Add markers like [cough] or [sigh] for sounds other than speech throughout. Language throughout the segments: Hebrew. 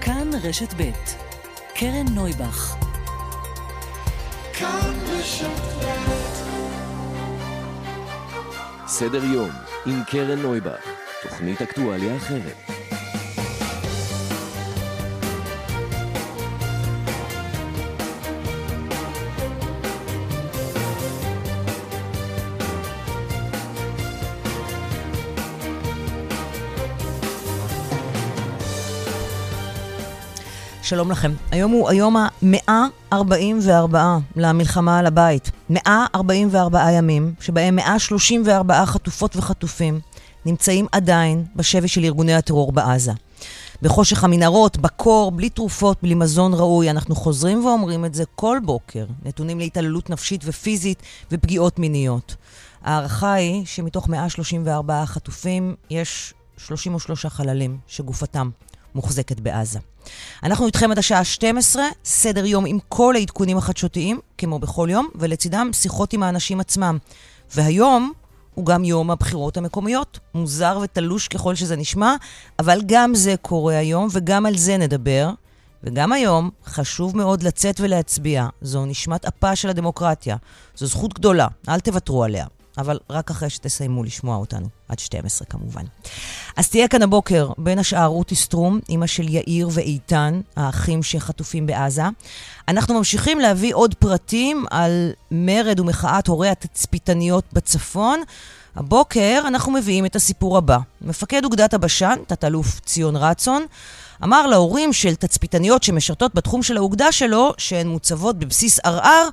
כאן רשת ב' קרן נויבך סדר יום עם קרן נויבך, תוכנית אקטואליה אחרת. שלום לכם. היום הוא היום ה-144 למלחמה על הבית. 144 ימים, שבהם 134 חטופות וחטופים נמצאים עדיין בשבי של ארגוני הטרור בעזה. בחושך המנהרות, בקור, בלי תרופות, בלי מזון ראוי. אנחנו חוזרים ואומרים את זה כל בוקר. נתונים להתעללות נפשית ופיזית ופגיעות מיניות. ההערכה היא שמתוך 134 חטופים יש 33 חללים שגופתם מוחזקת בעזה. אנחנו איתכם עד השעה 12, סדר יום עם כל העדכונים החדשותיים, כמו בכל יום, ולצידם שיחות עם האנשים עצמם. והיום הוא גם יום הבחירות המקומיות. מוזר ותלוש ככל שזה נשמע, אבל גם זה קורה היום, וגם על זה נדבר. וגם היום חשוב מאוד לצאת ולהצביע. זו נשמת אפה של הדמוקרטיה. זו זכות גדולה, אל תוותרו עליה. אבל רק אחרי שתסיימו לשמוע אותנו, עד 12 כמובן. אז תהיה כאן הבוקר, בין השאר רותי סטרום, אימא של יאיר ואיתן, האחים שחטופים בעזה. אנחנו ממשיכים להביא עוד פרטים על מרד ומחאת הורי התצפיתניות בצפון. הבוקר אנחנו מביאים את הסיפור הבא. מפקד אוגדת הבשן, תת-אלוף ציון רצון, אמר להורים של תצפיתניות שמשרתות בתחום של האוגדה שלו, שהן מוצבות בבסיס ערער,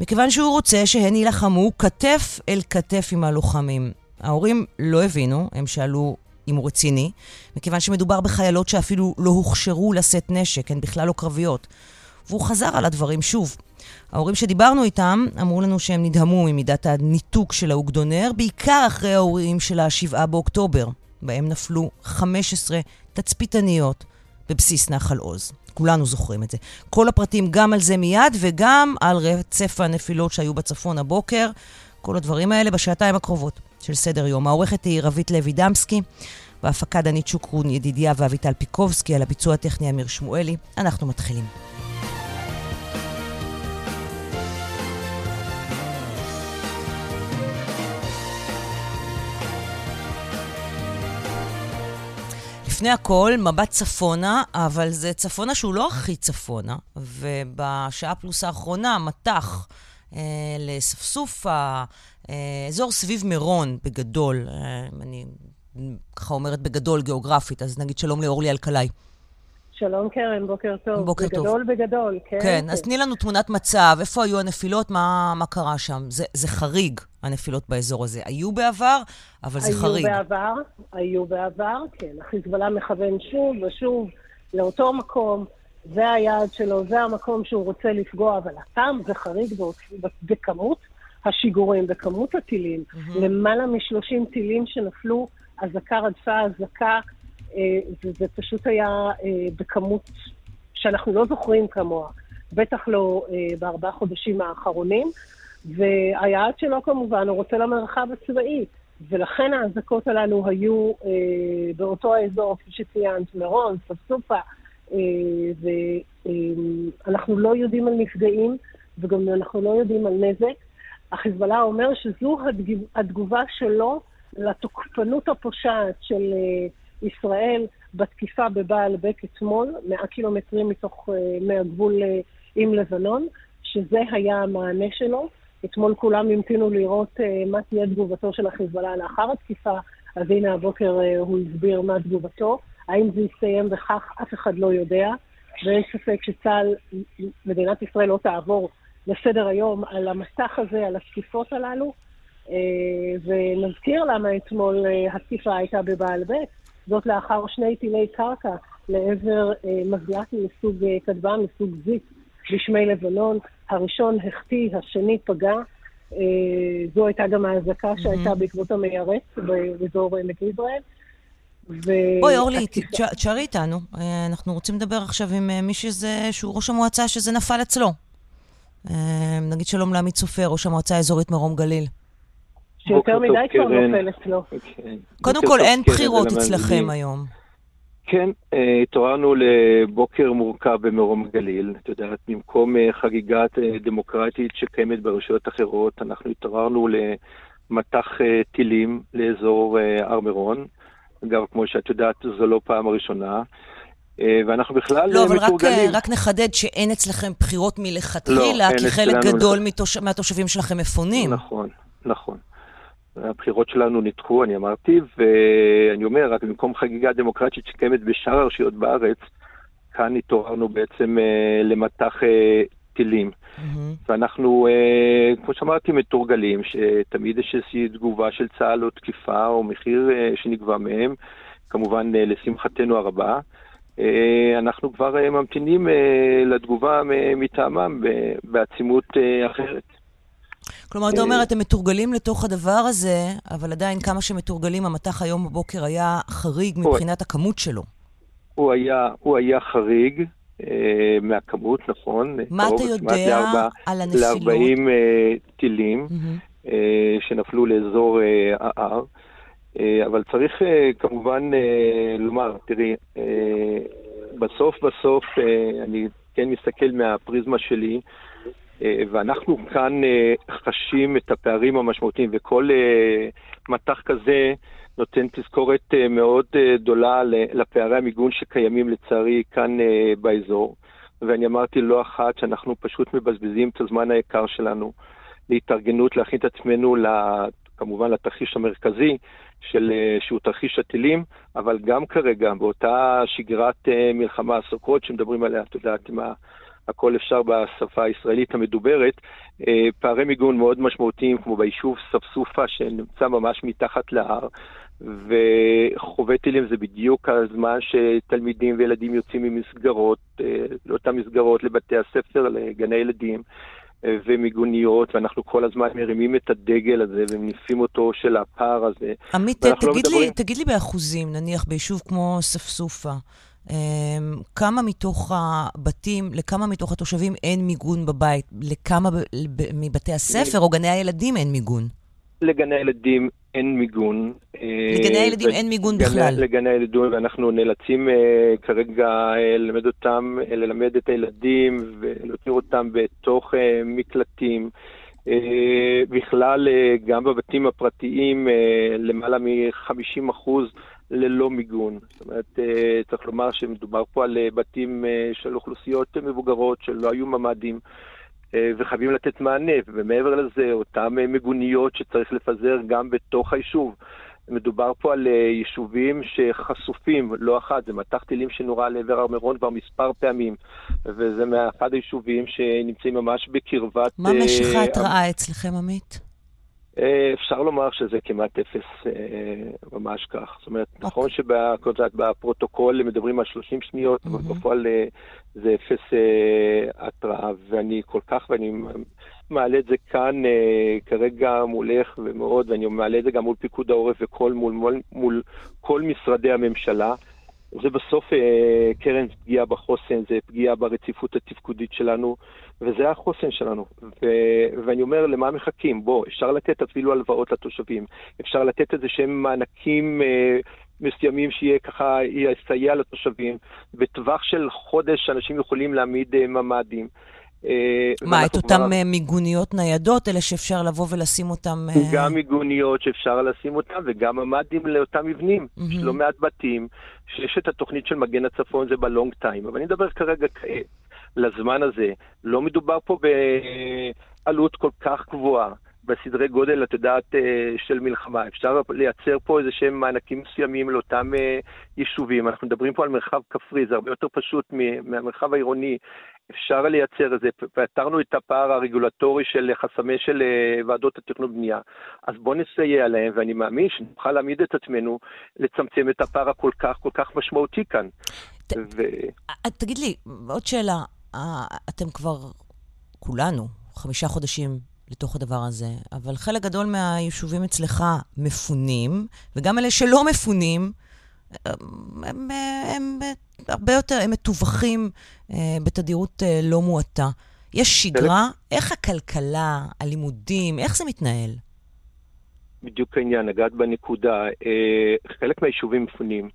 מכיוון שהוא רוצה שהן יילחמו כתף אל כתף עם הלוחמים. ההורים לא הבינו, הם שאלו אם הוא רציני, מכיוון שמדובר בחיילות שאפילו לא הוכשרו לשאת נשק, הן בכלל לא קרביות. והוא חזר על הדברים שוב. ההורים שדיברנו איתם אמרו לנו שהם נדהמו ממידת הניתוק של האוגדונר, בעיקר אחרי ההורים של ה-7 באוקטובר, בהם נפלו 15 תצפיתניות בבסיס נחל עוז. כולנו זוכרים את זה. כל הפרטים גם על זה מיד וגם על רצף הנפילות שהיו בצפון הבוקר. כל הדברים האלה בשעתיים הקרובות של סדר יום. העורכת היא רבית לוי דמסקי, והפקה דנית שוקרון ידידיה ואביטל פיקובסקי, על הביצוע הטכני אמיר שמואלי. אנחנו מתחילים. לפני הכל, מבט צפונה, אבל זה צפונה שהוא לא הכי צפונה, ובשעה פלוס האחרונה, מטח אה, לספסופה, אה, סביב מירון, בגדול, אה, אני ככה אומרת בגדול גיאוגרפית, אז נגיד שלום לאורלי אלקלעי. שלום קרן, בוקר טוב. בוקר בגדול, טוב. בגדול, בגדול, כן. כן, אז תני לנו תמונת מצב, איפה היו הנפילות, מה, מה קרה שם? זה, זה חריג, הנפילות באזור הזה. היו בעבר, אבל זה היו חריג. היו בעבר, היו בעבר, כן. החיזבאללה מכוון שוב ושוב לאותו מקום, זה היעד שלו, זה המקום שהוא רוצה לפגוע, אבל הפעם זה חריג בכמות השיגורים, בכמות הטילים. Mm-hmm. למעלה מ-30 טילים שנפלו, אזעקה רדפה אזעקה. וזה פשוט היה אה, בכמות שאנחנו לא זוכרים כמוה, בטח לא אה, בארבעה חודשים האחרונים. והיעד שלו כמובן, הוא רוצה למרחב הצבאי, ולכן האזעקות הללו היו אה, באותו האזור, כפי שציינת, מירון, ספסופה, ואנחנו לא יודעים על נפגעים, וגם אנחנו לא יודעים על נזק. החיזבאללה אומר שזו התגובה שלו לתוקפנות הפושעת של ישראל בתקיפה בבעל בק אתמול, 100 קילומטרים מתוך, מהגבול עם לבנון, שזה היה המענה שלו. אתמול כולם המתינו לראות מה תהיה תגובתו של החיזבאללה לאחר התקיפה, אז הנה הבוקר הוא הסביר מה תגובתו. האם זה יסתיים בכך, אף אחד לא יודע, ואין ספק שצה"ל, מדינת ישראל לא תעבור לסדר היום על המסך הזה, על התקיפות הללו. ונזכיר למה אתמול התקיפה הייתה בבעל בית. זאת לאחר שני טילי קרקע לעבר אה, מזל"ט מסוג אה, כטב"ם, מסוג זיפ, בשמי לבנון. הראשון החטיא, השני פגע. אה, זו הייתה גם האזעקה. שהייתה בעקבות המיירט באזור עמק יזרעאל. בואי, אורלי, תשארי איתנו. אנחנו רוצים לדבר עכשיו עם מי שזה, שהוא ראש המועצה שזה נפל אצלו. נגיד שלום לעמית סופר, ראש המועצה האזורית מרום גליל. שיותר מדי כבר נופל אצלו. קודם כל, אין בחירות אצלכם היום. כן, אה, התעוררנו לבוקר מורכב במרום הגליל. את יודעת, במקום אה, חגיגת אה, דמוקרטית שקיימת ברשויות אחרות, אנחנו התעוררנו למטח טילים לאזור הר מירון. אגב, כמו שאת יודעת, זו לא פעם הראשונה. ואנחנו בכלל לא, אבל מתורגלים. רק, רק נחדד שאין אצלכם בחירות מלכתחילה, לא, כי חלק גדול. מתוש... מהתושבים שלכם מפונים. נכון, נכון. הבחירות שלנו נדחו, אני אמרתי, ואני אומר, רק במקום חגיגה דמוקרטית שקיימת בשאר הרשויות בארץ, כאן התעוררנו בעצם אה, למטח אה, טילים. Mm-hmm. ואנחנו, אה, כמו שאמרתי, מתורגלים, שתמיד יש איזושהי תגובה של צה"ל או תקיפה או מחיר אה, שנגבה מהם, כמובן אה, לשמחתנו הרבה. אה, אנחנו כבר אה, ממתינים אה, לתגובה מטעמם בעצימות אה, אחרת. כלומר, אתה אומר, אתם מתורגלים לתוך הדבר הזה, אבל עדיין כמה שמתורגלים, המטח היום בבוקר היה חריג מבחינת הכמות שלו. הוא היה, הוא היה חריג אה, מהכמות, נכון. מה אתה יודע לארבע, על הנפילות? ל-40 אה, טילים mm-hmm. אה, שנפלו לאזור אה, ההר. אה, אבל צריך אה, כמובן אה, לומר, תראי, אה, בסוף בסוף, אה, אני כן מסתכל מהפריזמה שלי, אה, ואנחנו כאן אה, חשים את הפערים המשמעותיים, וכל אה, מטח כזה נותן תזכורת מאוד גדולה לפערי המיגון שקיימים לצערי כאן באזור. ואני אמרתי לא אחת שאנחנו פשוט מבזבזים את הזמן היקר שלנו להתארגנות, להכין את עצמנו כמובן לתרחיש המרכזי, של, שהוא תרחיש הטילים, אבל גם כרגע, באותה שגרת מלחמה, הסוכרות שמדברים עליה, את יודעת, עם הכל אפשר בשפה הישראלית המדוברת, אה, פערי מיגון מאוד משמעותיים, כמו ביישוב ספסופה, שנמצא ממש מתחת להר, וחווה טילים זה בדיוק הזמן שתלמידים וילדים יוצאים ממסגרות, אה, לאותן מסגרות, לבתי הספר, לגני ילדים. אה, ומיגוניות, ואנחנו כל הזמן מרימים את הדגל הזה ומניפים אותו של הפער הזה. עמית, תגיד, לא מדברים... לי, תגיד לי באחוזים, נניח ביישוב כמו ספסופה, כמה מתוך הבתים, לכמה מתוך התושבים אין מיגון בבית? לכמה מבתי הספר או גני הילדים אין מיגון? לגני הילדים אין מיגון. לגני אה, הילדים אין מיגון בכלל. לגני הילדים, ואנחנו נאלצים uh, כרגע ללמד אותם, uh, ללמד את הילדים ולהותיר אותם בתוך מקלטים. בכלל, גם בבתים הפרטיים, למעלה מ-50 אחוז ללא מיגון. זאת אומרת, אה, צריך לומר שמדובר פה על אה, בתים אה, של אוכלוסיות מבוגרות שלא היו ממ"דים. וחייבים לתת מענה, ומעבר לזה, אותן מיגוניות שצריך לפזר גם בתוך היישוב. מדובר פה על יישובים שחשופים, לא אחת, זה מטח טילים שנורה לעבר הר מירון כבר מספר פעמים, וזה מאחד היישובים שנמצאים ממש בקרבת... מה משך ההתראה אצלכם, עמית? אה, אפשר לומר שזה כמעט אפס, אה, ממש כך. זאת אומרת, okay. נכון אוקיי. שבפרוטוקול מדברים על 30 שניות, mm-hmm. אבל בפועל אה, זה אפס התראה, ואני כל כך, ואני מעלה את זה כאן כרגע מולך ומאוד, ואני מעלה את זה גם מול פיקוד העורף וכל מול, מול, מול כל משרדי הממשלה. זה בסוף אה, קרן פגיעה בחוסן, זה פגיעה ברציפות התפקודית שלנו, וזה החוסן שלנו. ו- ואני אומר, למה מחכים? בוא, אפשר לתת אפילו הלוואות לתושבים, אפשר לתת איזה שהם מענקים אה, מסוימים שיהיה ככה, יסייע לתושבים. בטווח של חודש אנשים יכולים להעמיד אה, ממ"דים. אה, מה, את אותן כבר... אה, מיגוניות ניידות, אלה שאפשר לבוא ולשים אותן... אה, גם מיגוניות שאפשר לשים אותן, וגם ממ"דים לאותם מבנים. Mm-hmm. יש לא מעט בתים, שיש את התוכנית של מגן הצפון, זה בלונג טיים. אבל אני מדבר כרגע כעת, לזמן הזה. לא מדובר פה בעלות כל כך גבוהה. בסדרי גודל, את יודעת, של מלחמה. אפשר לייצר פה איזה שהם מענקים מסוימים לאותם יישובים. אנחנו מדברים פה על מרחב כפרי, זה הרבה יותר פשוט מהמרחב העירוני. אפשר לייצר את זה, פתרנו את הפער הרגולטורי של חסמי של אה, ועדות התכנון בנייה. אז בואו נסייע להם, ואני מאמין שנוכל להעמיד את עצמנו לצמצם את הפער הכל כך כל כך משמעותי כאן. ת, ו... אה, תגיד לי, עוד שאלה, אה, אתם כבר, כולנו, חמישה חודשים לתוך הדבר הזה, אבל חלק גדול מהיישובים אצלך מפונים, וגם אלה שלא מפונים, הם, הם, הם הרבה יותר, הם מטווחים אה, בתדירות אה, לא מועטה. יש שגרה? איך הכלכלה, הלימודים, איך זה מתנהל? בדיוק העניין, נגעת בנקודה. אה, חלק מהיישובים מפונים,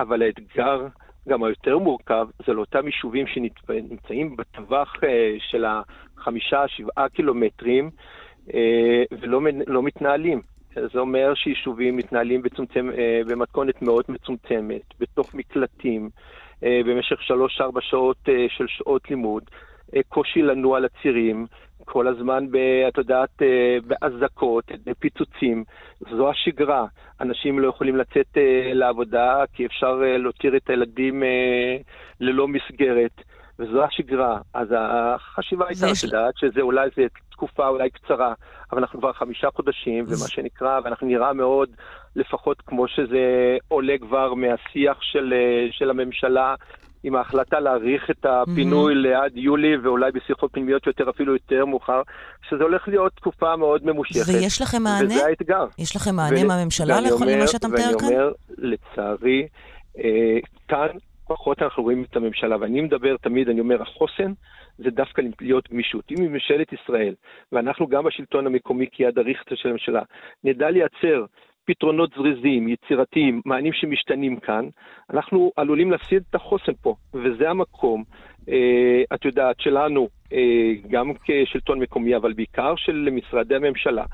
אבל האתגר גם היותר מורכב זה לאותם יישובים שנמצאים בטווח של החמישה, שבעה קילומטרים ולא לא מתנהלים. זה אומר שיישובים מתנהלים בצומצם, במתכונת מאוד מצומצמת, בתוך מקלטים, במשך שלוש-ארבע שעות של שעות לימוד. אה, קושי לנוע לצירים, כל הזמן, ב, את יודעת, אה, באזעקות, בפיצוצים. זו השגרה. אנשים לא יכולים לצאת אה, לעבודה כי אפשר להותיר את הילדים ללא מסגרת. וזו השגרה. אז החשיבה הייתה, את יודעת, שזה אולי זה תקופה אולי קצרה, אבל אנחנו כבר חמישה חודשים, ומה שנקרא, ואנחנו נראה מאוד, לפחות כמו שזה עולה כבר מהשיח של, של הממשלה עם ההחלטה להאריך את הפינוי mm-hmm. לעד יולי, ואולי בשיחות פנימיות יותר, אפילו יותר מאוחר, שזה הולך להיות תקופה מאוד ממושכת. ויש לכם מענה? וזה האתגר. יש לכם מענה ו... מהממשלה למה שאתה מתאר כאן? ואני אומר, לצערי, אה, כאן פחות אנחנו רואים את הממשלה, ואני מדבר תמיד, אני אומר, החוסן זה דווקא להיות גמישות. אם ממשלת ישראל, ואנחנו גם בשלטון המקומי כיד אריכתא של הממשלה, נדע לייצר פתרונות זריזים, יצירתיים, מענים שמשתנים כאן, אנחנו עלולים להפסיד את החוסן פה, וזה המקום, אה, את יודעת, שלנו, אה, גם כשלטון מקומי, אבל בעיקר של משרדי הממשלה.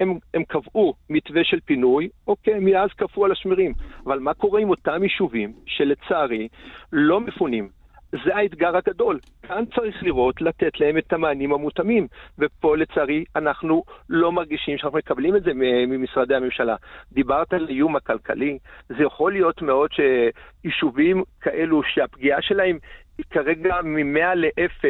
הם, הם קבעו מתווה של פינוי, אוקיי, מאז קפאו על השמרים, אבל מה קורה עם אותם יישובים שלצערי לא מפונים? זה האתגר הגדול. כאן צריך לראות, לתת להם את המענים המותאמים. ופה לצערי אנחנו לא מרגישים שאנחנו מקבלים את זה ממשרדי הממשלה. דיברת על האיום הכלכלי, זה יכול להיות מאוד שיישובים כאלו שהפגיעה שלהם היא כרגע מ-100 ל-0,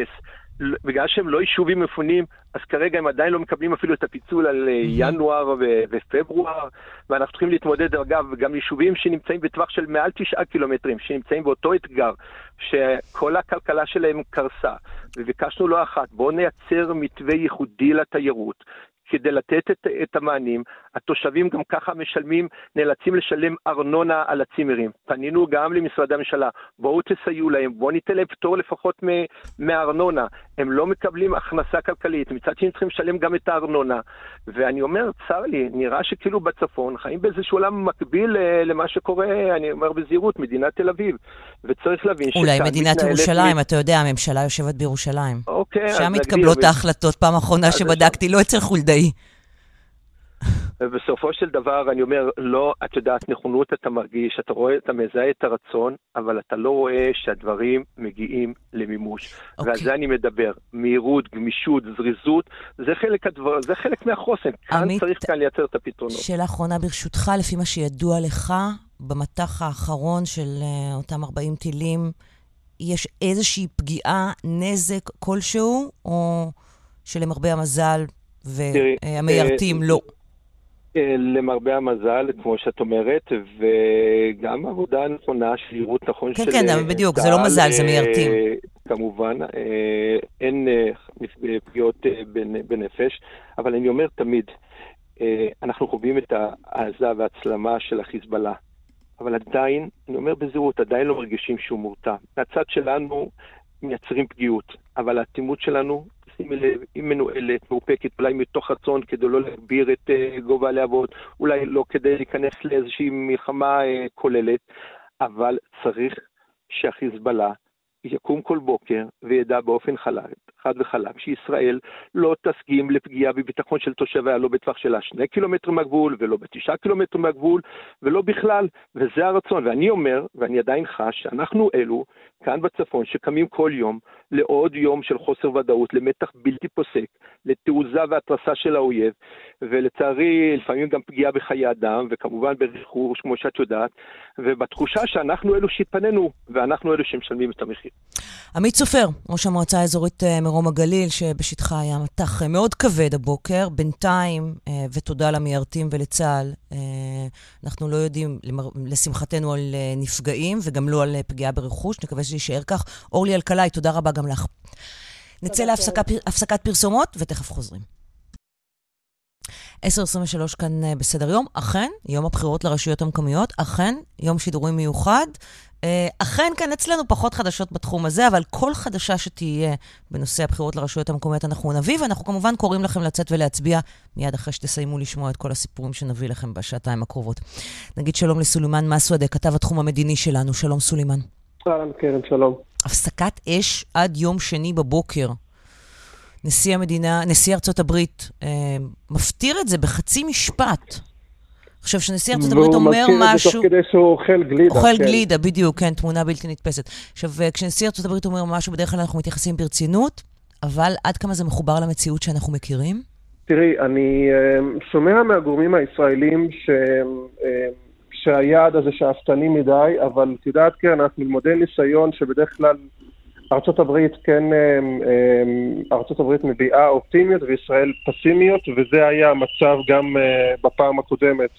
בגלל שהם לא יישובים מפונים, אז כרגע הם עדיין לא מקבלים אפילו את הפיצול על אה, ינואר ופברואר, ואנחנו צריכים להתמודד, אגב, גם יישובים שנמצאים בטווח של מעל תשעה קילומטרים, שנמצאים באותו אתגר, שכל הכלכלה שלהם קרסה, וביקשנו לא אחת, בואו נייצר מתווה ייחודי לתיירות, כדי לתת את, את המענים. התושבים גם ככה משלמים, נאלצים לשלם ארנונה על הצימרים. פנינו גם למשרדי הממשלה, בואו תסייעו להם, בואו ניתן להם פטור לפחות מארנונה. הם לא מקבלים הכנסה כלכלית, מצד שני צריכים לשלם גם את הארנונה. ואני אומר, צר לי, נראה שכאילו בצפון חיים באיזשהו עולם מקביל אה, למה שקורה, אני אומר בזהירות, מדינת תל אביב. וצריך להבין שכאן אולי מדינת ירושלים, מ... אתה יודע, הממשלה יושבת בירושלים. אוקיי, שם מתקבלות ההחלטות. פעם אחרונה שבדקתי, לא אצל חולדאי. ובסופו של דבר, אני אומר, לא, את יודעת, נכונות אתה מרגיש, אתה רואה, אתה מזהה את הרצון, אבל אתה לא רואה שהדברים מגיעים למימוש. Okay. ועל אוקיי. זה אני מדבר. מהירות, גמישות, זריזות, זה חלק, הדבר, זה חלק מהחוסן. כאן עמית, צריך כאן לייצר את הפתרונות. שאלה אחרונה ברשותך, לפי מה שידוע לך, במטח האחרון של uh, אותם 40 טילים, יש איזושהי פגיעה, נזק כלשהו, או שלמרבה המזל והמיירטים uh, לא? אה, למרבה המזל, כמו שאת אומרת, וגם עבודה נכונה, שירות נכון כן, של... כן, כן, בדיוק, זה לא מזל, זה מיירטים. כמובן, אין פגיעות בנפש, אבל אני אומר תמיד, אנחנו חווים את העזה וההצלמה של החיזבאללה. אבל עדיין, אני אומר בזהירות, עדיין לא מרגישים שהוא מורתע. מהצד שלנו מייצרים פגיעות, אבל האטימות שלנו, היא מנוהלת, מאופקת, אולי מתוך רצון כדי לא להגביר את uh, גובה הלהבות, אולי לא כדי להיכנס לאיזושהי מלחמה uh, כוללת, אבל צריך שהחיזבאללה יקום כל בוקר וידע באופן חלק, חד וחלק שישראל לא תסכים לפגיעה בביטחון של תושביה, לא בטווח של השני קילומטר מהגבול ולא בתשעה קילומטר מהגבול ולא בכלל, וזה הרצון. ואני אומר, ואני עדיין חש, שאנחנו אלו כאן בצפון שקמים כל יום לעוד יום של חוסר ודאות, למתח בלתי פוסק, לתעוזה והתרסה של האויב, ולצערי לפעמים גם פגיעה בחיי אדם, וכמובן ברכוש, כמו שאת יודעת, ובתחושה שאנחנו אלו שהתפנינו, ואנחנו אלו שמשלמים את המחיר. עמית סופר, ראש המועצה האזורית אה, מרום הגליל, שבשטחה היה מטח אה, מאוד כבד הבוקר, בינתיים, אה, ותודה למיירטים ולצה"ל, אנחנו לא יודעים, לשמחתנו, על נפגעים וגם לא על פגיעה ברכוש, נקווה שזה יישאר כך. אורלי אלקלעי, תודה רבה גם לך. נצא להפסקת פרסומות ותכף חוזרים. 10.23 כאן אה, בסדר יום. אכן, יום הבחירות לרשויות המקומיות. אכן, יום שידורים מיוחד. אה, אכן, כאן אצלנו פחות חדשות בתחום הזה, אבל כל חדשה שתהיה בנושא הבחירות לרשויות המקומיות אנחנו נביא, ואנחנו כמובן קוראים לכם לצאת ולהצביע מיד אחרי שתסיימו לשמוע את כל הסיפורים שנביא לכם בשעתיים הקרובות. נגיד שלום לסולימאן מסוודה, כתב התחום המדיני שלנו. שלום, סולימאן. אהלן, קרן, שלום. הפסקת אש עד יום שני בבוקר. נשיא המדינה, נשיא ארצות הברית, אה, מפטיר את זה בחצי משפט. עכשיו, כשנשיא ארצות הברית אומר משהו... והוא מזכיר את זה תוך כדי שהוא אוכל גלידה. אוכל כן. גלידה, בדיוק, כן, תמונה בלתי נתפסת. עכשיו, אה, כשנשיא ארצות הברית אומר משהו, בדרך כלל אנחנו מתייחסים ברצינות, אבל עד כמה זה מחובר למציאות שאנחנו מכירים? תראי, אני אה, שומע מהגורמים הישראלים ש... אה, שהיעד הזה שאפתני מדי, אבל את יודעת, כן, אנחנו לימודי ניסיון שבדרך כלל הברית כן, ארצות הברית מביעה אופטימיות וישראל פסימיות, וזה היה המצב גם בפעם הקודמת.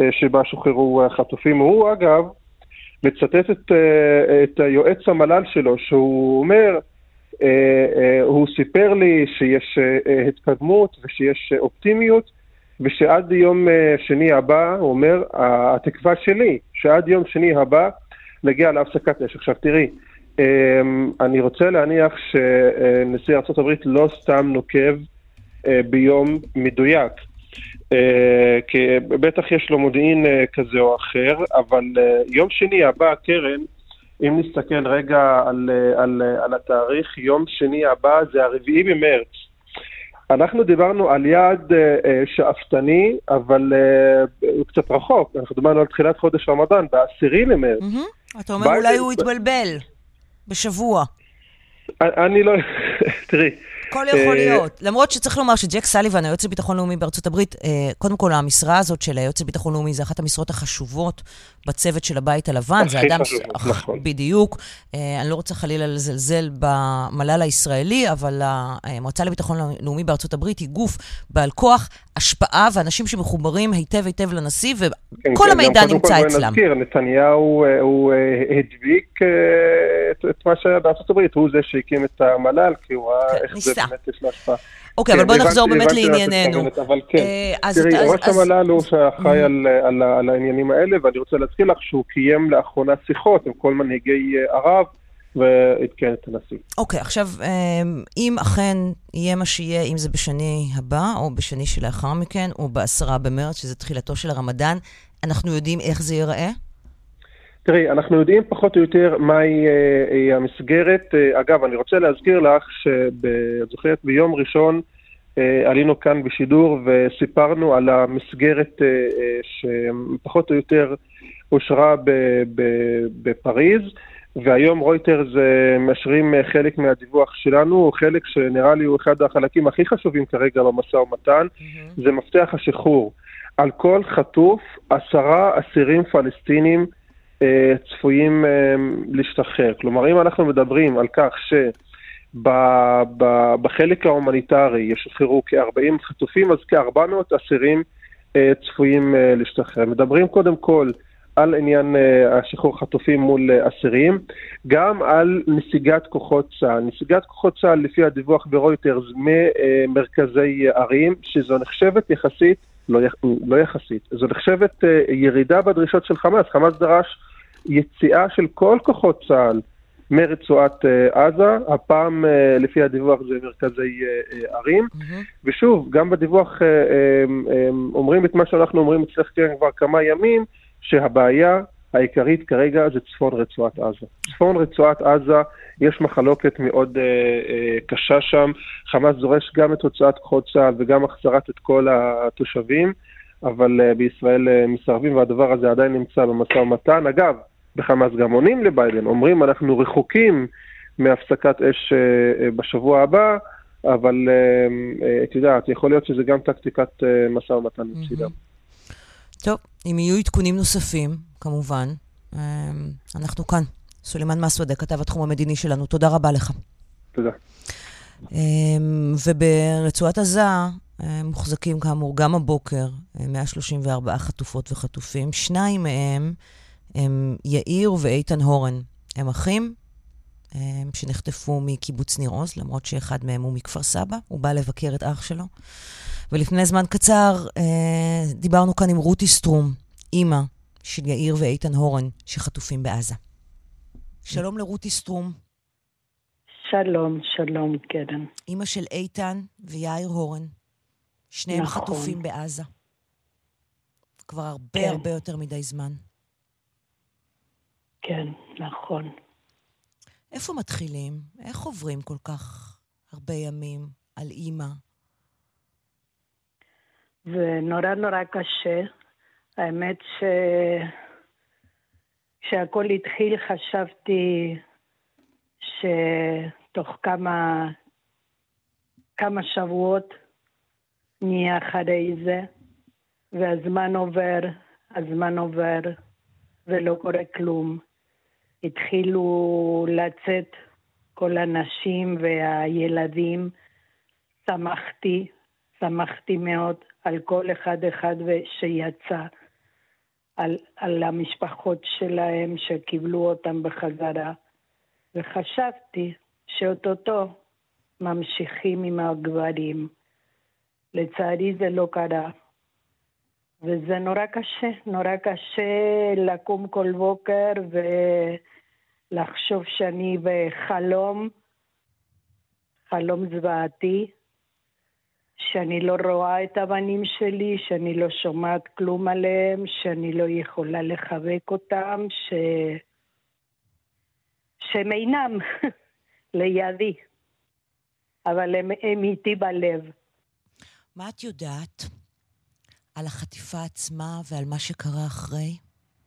אה, שבה שוחררו החטופים. הוא אגב מצטט את, אה, את יועץ המל"ל שלו, שהוא אומר, אה, הוא סיפר לי שיש התקדמות ושיש אופטימיות, ושעד יום שני הבא, הוא אומר, התקווה שלי, שעד יום שני הבא נגיע להפסקת אש. עכשיו תראי, אני רוצה להניח שנשיא ארה"ב לא סתם נוקב ביום מדויק. אה, כי בטח יש לו מודיעין אה, כזה או אחר, אבל אה, יום שני הבא, קרן, אם נסתכל רגע על, על, על התאריך, יום שני הבא זה הרביעי במרץ. אנחנו דיברנו על יעד שאפתני, אבל הוא קצת רחוק. אנחנו דיברנו על תחילת חודש רמדאן, בעשירי למרץ. Mm-hmm. אתה אומר אולי הוא התבלבל בשבוע. אני לא... [laughs] תראי, הכל יכול אה, להיות. למרות שצריך לומר שג'ק סליבן, היועץ לביטחון לאומי בארצות הברית, אה, קודם כל, המשרה הזאת של היועץ לביטחון לאומי זה אחת המשרות החשובות בצוות של הבית הלבן. זה אדם... נכון. בדיוק. אה, אני לא רוצה חלילה לזלזל במל"ל הישראלי, אבל המועצה לביטחון לאומי בארצות הברית היא גוף בעל כוח, השפעה, ואנשים שמחוברים היטב היטב לנשיא, וכל כן, כן, המידע נמצא אצלם. נזכיר, נתניהו הוא הדביק את מה שהיה בארצות הברית, הוא זה שהקים את המל"ל, כי הוא ראה כן, איך זה השפעה. אוקיי, אבל בוא נחזור באמת לענייננו. אבל כן, אה, תראי, ראש המל"ל הוא שאחראי על העניינים האלה, ואני רוצה להזכיר לך שהוא קיים לאחרונה שיחות עם כל מנהיגי אה, ערב. ועדכן את הנשיא. אוקיי, okay, עכשיו, אה, אם אכן יהיה מה שיהיה, אם זה בשני הבא, או בשני שלאחר מכן, או בעשרה במרץ, שזה תחילתו של הרמדאן, אנחנו יודעים איך זה ייראה? תראי, אנחנו יודעים פחות או יותר מהי אה, המסגרת. אה, אגב, אני רוצה להזכיר לך שאת זוכרת, ביום ראשון אה, עלינו כאן בשידור וסיפרנו על המסגרת שפחות או יותר אושרה בפריז, והיום רויטרס מאשרים חלק מהדיווח שלנו, חלק שנראה לי הוא אחד החלקים הכי חשובים כרגע במשא ומתן, mm-hmm. זה מפתח השחרור. על כל חטוף עשרה אסירים פלסטינים אה, צפויים אה, להשתחרר. כלומר, אם אנחנו מדברים על כך שבחלק ההומניטרי ישוחררו כ-40 חטופים, אז כ-400 אסירים אה, צפויים להשתחרר. מדברים קודם כל על עניין השחרור חטופים מול אסירים, גם על נסיגת כוחות צה"ל. נסיגת כוחות צה"ל, לפי הדיווח ברויטרס, ממרכזי ערים, שזו נחשבת יחסית לא, לא יחסית, זו נחשבת ירידה בדרישות של חמאס. חמאס דרש יציאה של כל כוחות צה"ל מרצועת uh, עזה, הפעם uh, לפי הדיווח זה מרכזי ערים, mm-hmm. ושוב, גם בדיווח אומרים את מה שאנחנו אומרים אצלך כבר כמה ימים, שהבעיה העיקרית כרגע זה צפון רצועת עזה. צפון רצועת עזה, יש מחלוקת מאוד uh, uh, קשה שם, חמאס דורש גם את הוצאת כוחות צה"ל וגם החזרת את כל התושבים, אבל uh, בישראל uh, מסרבים והדבר הזה עדיין נמצא במשא ומתן. אגב, בחמאס גם עונים לביידן, אומרים אנחנו רחוקים מהפסקת אש אה, אה, בשבוע הבא, אבל אה, את יודעת, יכול להיות שזה גם טקטיקת משא ומתן מצידם. טוב, אם יהיו עדכונים נוספים, כמובן, אנחנו כאן. סולימאן מסוודה, כתב התחום המדיני שלנו, תודה רבה לך. תודה. וברצועת עזה מוחזקים כאמור גם הבוקר 134 חטופות וחטופים, שניים מהם הם יאיר ואיתן הורן. הם אחים הם, שנחטפו מקיבוץ ניר עוז, למרות שאחד מהם הוא מכפר סבא, הוא בא לבקר את אח שלו. ולפני זמן קצר דיברנו כאן עם רותי סטרום, אימא של יאיר ואיתן הורן, שחטופים בעזה. שלום לרותי סטרום. שלום, שלום, קרן. אימא של איתן ויאיר הורן. שניהם נכון. חטופים בעזה. כבר הרבה כן. הרבה יותר מדי זמן. כן, נכון. איפה מתחילים? איך עוברים כל כך הרבה ימים על אימא? זה נורא נורא קשה. האמת ש... כשהכל התחיל חשבתי שתוך כמה, כמה שבועות נהיה אחרי זה, והזמן עובר, הזמן עובר, ולא קורה כלום. התחילו לצאת כל הנשים והילדים. שמחתי, שמחתי מאוד על כל אחד אחד שיצא, על, על המשפחות שלהם שקיבלו אותם בחזרה, וחשבתי שאוטוטו ממשיכים עם הגברים. לצערי זה לא קרה. וזה נורא קשה, נורא קשה לקום כל בוקר ולחשוב שאני בחלום, חלום זוועתי, שאני לא רואה את הבנים שלי, שאני לא שומעת כלום עליהם, שאני לא יכולה לחבק אותם, ש... שהם אינם [laughs] לידי, אבל הם, הם איתי בלב. מה את יודעת על החטיפה עצמה ועל מה שקרה אחרי?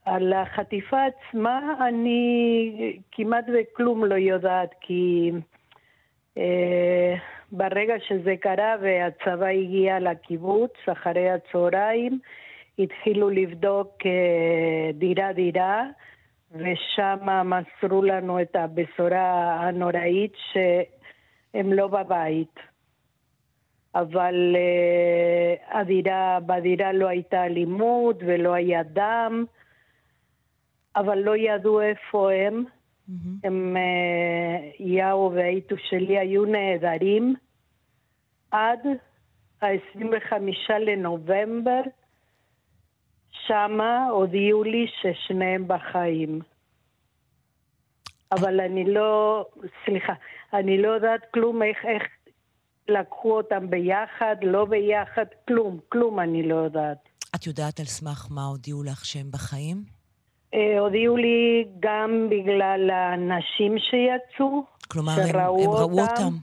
על החטיפה עצמה אני כמעט וכלום לא יודעת, כי אה, ברגע שזה קרה והצבא הגיע לקיבוץ אחרי הצהריים, התחילו לבדוק אה, דירה-דירה, ושם מסרו לנו את הבשורה הנוראית שהם לא בבית. אבל uh, הדירה, בדירה לא הייתה אלימות ולא היה דם, אבל לא ידעו איפה הם. Mm-hmm. הם, uh, יאו והאיטו שלי היו נהדרים עד ה-25 לנובמבר, שמה הודיעו לי ששניהם בחיים. אבל אני לא, סליחה, אני לא יודעת כלום איך, איך לקחו אותם ביחד, לא ביחד, כלום, כלום אני לא יודעת. את יודעת על סמך מה הודיעו לך שהם בחיים? אה, הודיעו לי גם בגלל הנשים שיצאו, כלומר, הם, הם ראו אותם.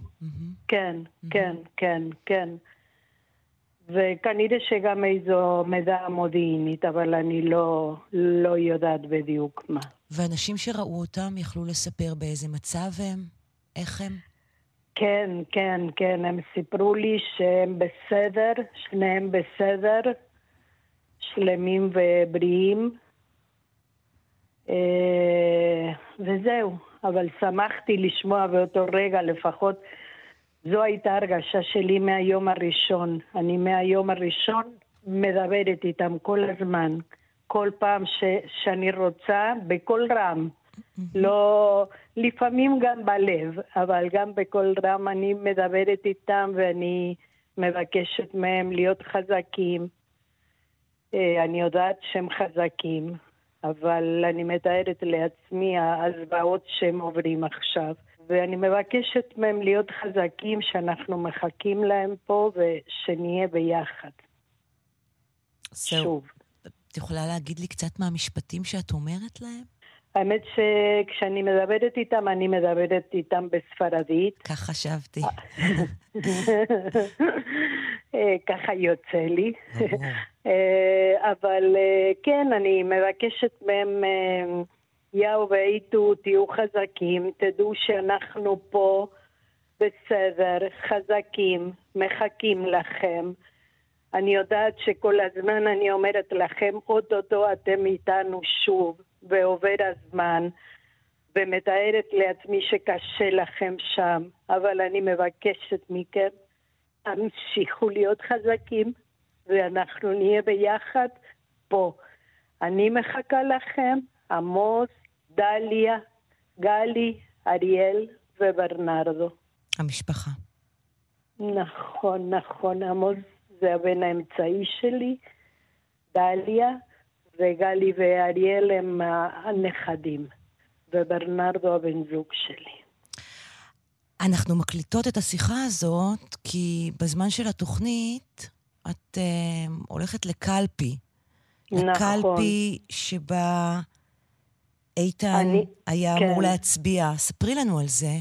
כן, כן, כן, כן. וכנראה שגם איזו מידע מודיעינית, אבל אני לא, לא יודעת בדיוק מה. ואנשים שראו אותם יכלו לספר באיזה מצב הם? איך הם? כן, כן, כן, הם סיפרו לי שהם בסדר, שניהם בסדר, שלמים ובריאים. אה, וזהו, אבל שמחתי לשמוע באותו רגע לפחות, זו הייתה הרגשה שלי מהיום הראשון. אני מהיום הראשון מדברת איתם כל הזמן, כל פעם ש, שאני רוצה, בקול רם. לא, לפעמים גם בלב, אבל גם בקול רם אני מדברת איתם ואני מבקשת מהם להיות חזקים. אה, אני יודעת שהם חזקים, אבל אני מתארת לעצמי הזוועות שהם עוברים עכשיו. ואני מבקשת מהם להיות חזקים, שאנחנו מחכים להם פה ושנהיה ביחד. שוב. את יכולה להגיד לי קצת מהמשפטים שאת אומרת להם? האמת שכשאני מדברת איתם, אני מדברת איתם בספרדית. כך חשבתי. [laughs] [laughs] אה, ככה יוצא לי. [laughs] אה, אבל אה, כן, אני מבקשת מהם, יאו ואיתו, תהיו חזקים, תדעו שאנחנו פה בסדר, חזקים, מחכים לכם. אני יודעת שכל הזמן אני אומרת לכם, אוטוטו אתם איתנו שוב. ועובר הזמן, ומתארת לעצמי שקשה לכם שם, אבל אני מבקשת מכם, תמשיכו להיות חזקים, ואנחנו נהיה ביחד פה. אני מחכה לכם, עמוס, דליה, גלי, אריאל וברנרדו. המשפחה. נכון, נכון, עמוס זה הבן האמצעי שלי, דליה, וגלי ואריאל הם הנכדים, וברנרדו הבן זוג שלי. אנחנו מקליטות את השיחה הזאת כי בזמן של התוכנית את uh, הולכת לקלפי. נכון. לקלפי שבה איתן אני- היה כן. אמור להצביע. ספרי לנו על זה.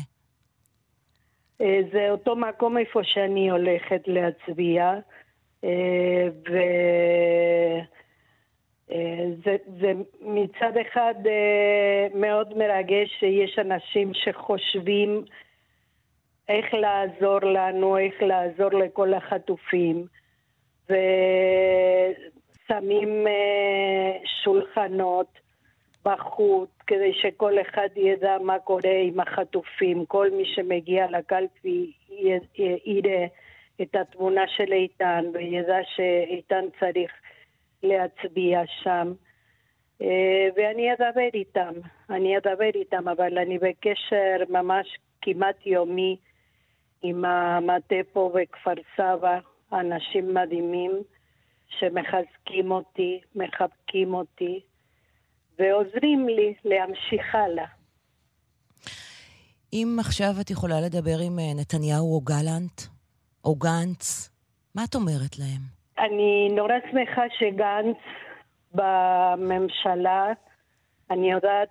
אה, זה אותו מקום איפה שאני הולכת להצביע, אה, ו... אה, זה, מצד אחד מאוד מרגש שיש אנשים שחושבים איך לעזור לנו, איך לעזור לכל החטופים, ושמים אה, שולחנות בחוץ כדי שכל אחד ידע מה קורה עם החטופים. כל מי שמגיע לקלפי יראה את התמונה של איתן וידע שאיתן צריך להצביע שם. אה, ואני אדבר איתם, אני אדבר איתם, אבל אני בקשר ממש כמעט יומי עם המטה פה בכפר סבא, אנשים מדהימים שמחזקים אותי, מחבקים אותי ועוזרים לי להמשיך הלאה. אם עכשיו את יכולה לדבר עם אה, נתניהו או גלנט, או גנץ, מה את אומרת להם? אני נורא שמחה שגנץ בממשלה, אני יודעת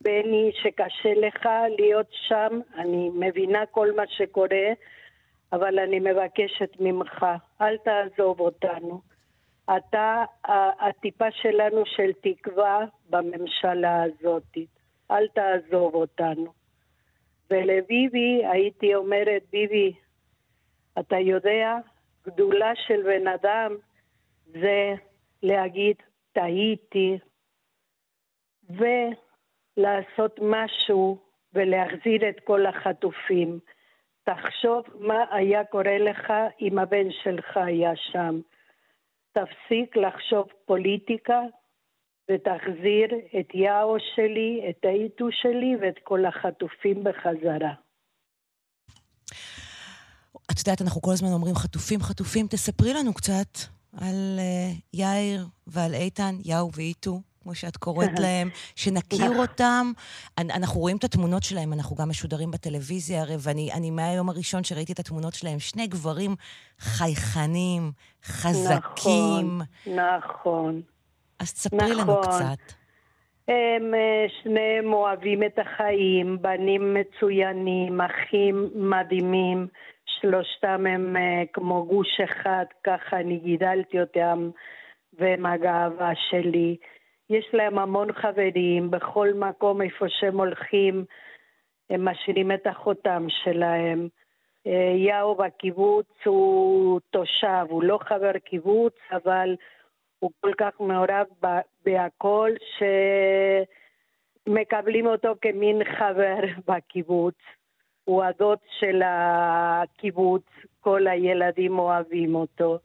שבני, שקשה לך להיות שם, אני מבינה כל מה שקורה, אבל אני מבקשת ממך, אל תעזוב אותנו. אתה הטיפה שלנו של תקווה בממשלה הזאת. אל תעזוב אותנו. ולביבי הייתי אומרת, ביבי, אתה יודע, גדולה של בן אדם זה להגיד, טעיתי, ולעשות משהו ולהחזיר את כל החטופים. תחשוב מה היה קורה לך אם הבן שלך היה שם. תפסיק לחשוב פוליטיקה ותחזיר את יאו שלי, את האיטו שלי ואת כל החטופים בחזרה. את יודעת, אנחנו כל הזמן אומרים חטופים, חטופים. תספרי לנו קצת על uh, יאיר ועל איתן, יאו ואיתו, כמו שאת קוראת להם, שנכיר אותם. אנ- אנחנו רואים את התמונות שלהם, אנחנו גם משודרים בטלוויזיה הרי, ואני אני מהיום הראשון שראיתי את התמונות שלהם, שני גברים חייכנים, חזקים. נכון, נכון. אז תספרי לנו נכון. קצת. הם אה, שניהם אוהבים את החיים, בנים מצוינים, אחים מדהימים, שלושתם הם אה, כמו גוש אחד, ככה אני גידלתי אותם והם הגאווה שלי. יש להם המון חברים, בכל מקום איפה שהם הולכים, הם משאירים את החותם שלהם. אה, יאו בקיבוץ הוא תושב, הוא לא חבר קיבוץ, אבל הוא כל כך מעורב בהכל, שמקבלים אותו כמין חבר [laughs] בקיבוץ. הוא הדוד של הקיבוץ, כל הילדים אוהבים אותו.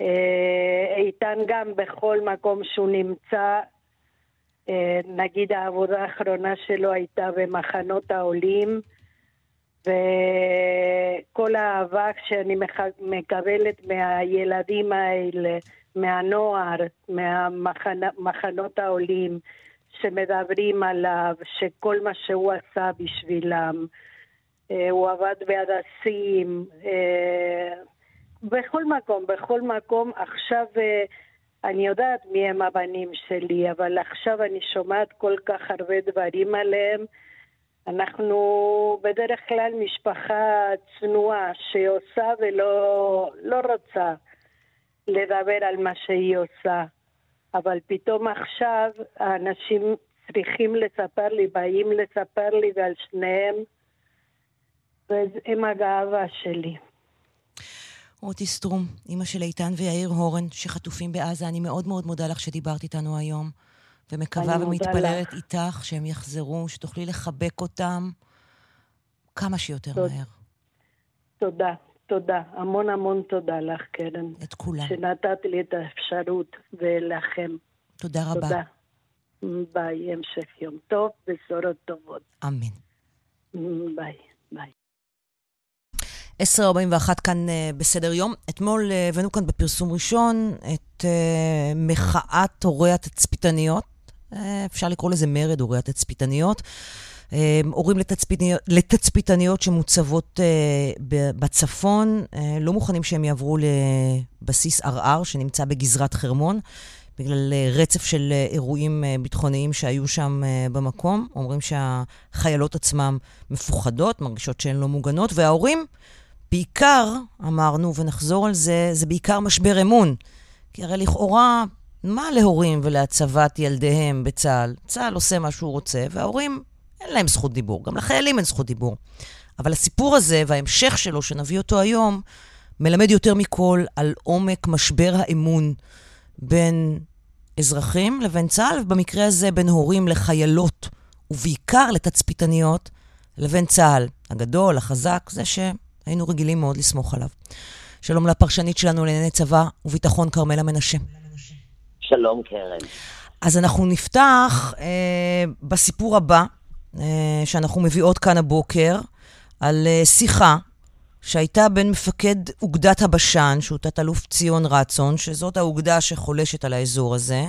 אה, איתן גם בכל מקום שהוא נמצא, אה, נגיד העבודה האחרונה שלו הייתה במחנות העולים, וכל האהבה שאני מקבלת מהילדים האלה, מהנוער, מהמחנות העולים, שמדברים עליו, שכל מה שהוא עשה בשבילם. אה, הוא עבד בהדסים, בכל מקום, בכל מקום. עכשיו אה, אני יודעת מי הם הבנים שלי, אבל עכשיו אני שומעת כל כך הרבה דברים עליהם. אנחנו בדרך כלל משפחה צנועה שעושה ולא לא רוצה לדבר על מה שהיא עושה. אבל פתאום עכשיו האנשים צריכים לספר לי, באים לספר לי ועל שניהם, והם הגאווה שלי. רותי סטרום, אימא של איתן ויאיר הורן, שחטופים בעזה, אני מאוד מאוד מודה לך שדיברת איתנו היום, ומקווה ומתפללת לך. איתך שהם יחזרו, שתוכלי לחבק אותם כמה שיותר תודה. מהר. תודה, תודה. המון המון תודה לך, קרן. את כולם. שנתת לי את האפשרות, ולכם. תודה רבה. תודה. ביי, המשך יום טוב, בשורות טובות. אמן. ביי, ביי. 10.41 כאן uh, בסדר יום. אתמול uh, הבאנו כאן בפרסום ראשון את uh, מחאת הורי התצפיתניות. אפשר לקרוא לזה מרד הורי התצפיתניות. הורים לתצפיתניות, לתצפיתניות שמוצבות בצפון, לא מוכנים שהם יעברו לבסיס ערער שנמצא בגזרת חרמון. בגלל רצף של אירועים ביטחוניים שהיו שם במקום. אומרים שהחיילות עצמן מפוחדות, מרגישות שהן לא מוגנות, וההורים בעיקר, אמרנו, ונחזור על זה, זה בעיקר משבר אמון. כי הרי לכאורה, מה להורים ולהצבת ילדיהם בצה"ל? צה"ל עושה מה שהוא רוצה, וההורים, אין להם זכות דיבור. גם לחיילים אין זכות דיבור. אבל הסיפור הזה וההמשך שלו, שנביא אותו היום, מלמד יותר מכל על עומק משבר האמון בין אזרחים לבין צה"ל, ובמקרה הזה בין הורים לחיילות, ובעיקר לתצפיתניות, לבין צה"ל, הגדול, החזק, זה ש... היינו רגילים מאוד לסמוך עליו. שלום לפרשנית שלנו לענייני צבא וביטחון, כרמלה מנשה. שלום, קרן. אז אנחנו נפתח אה, בסיפור הבא, אה, שאנחנו מביאות כאן הבוקר, על אה, שיחה שהייתה בין מפקד אוגדת הבשן, שהוא תת-אלוף ציון רצון, שזאת האוגדה שחולשת על האזור הזה,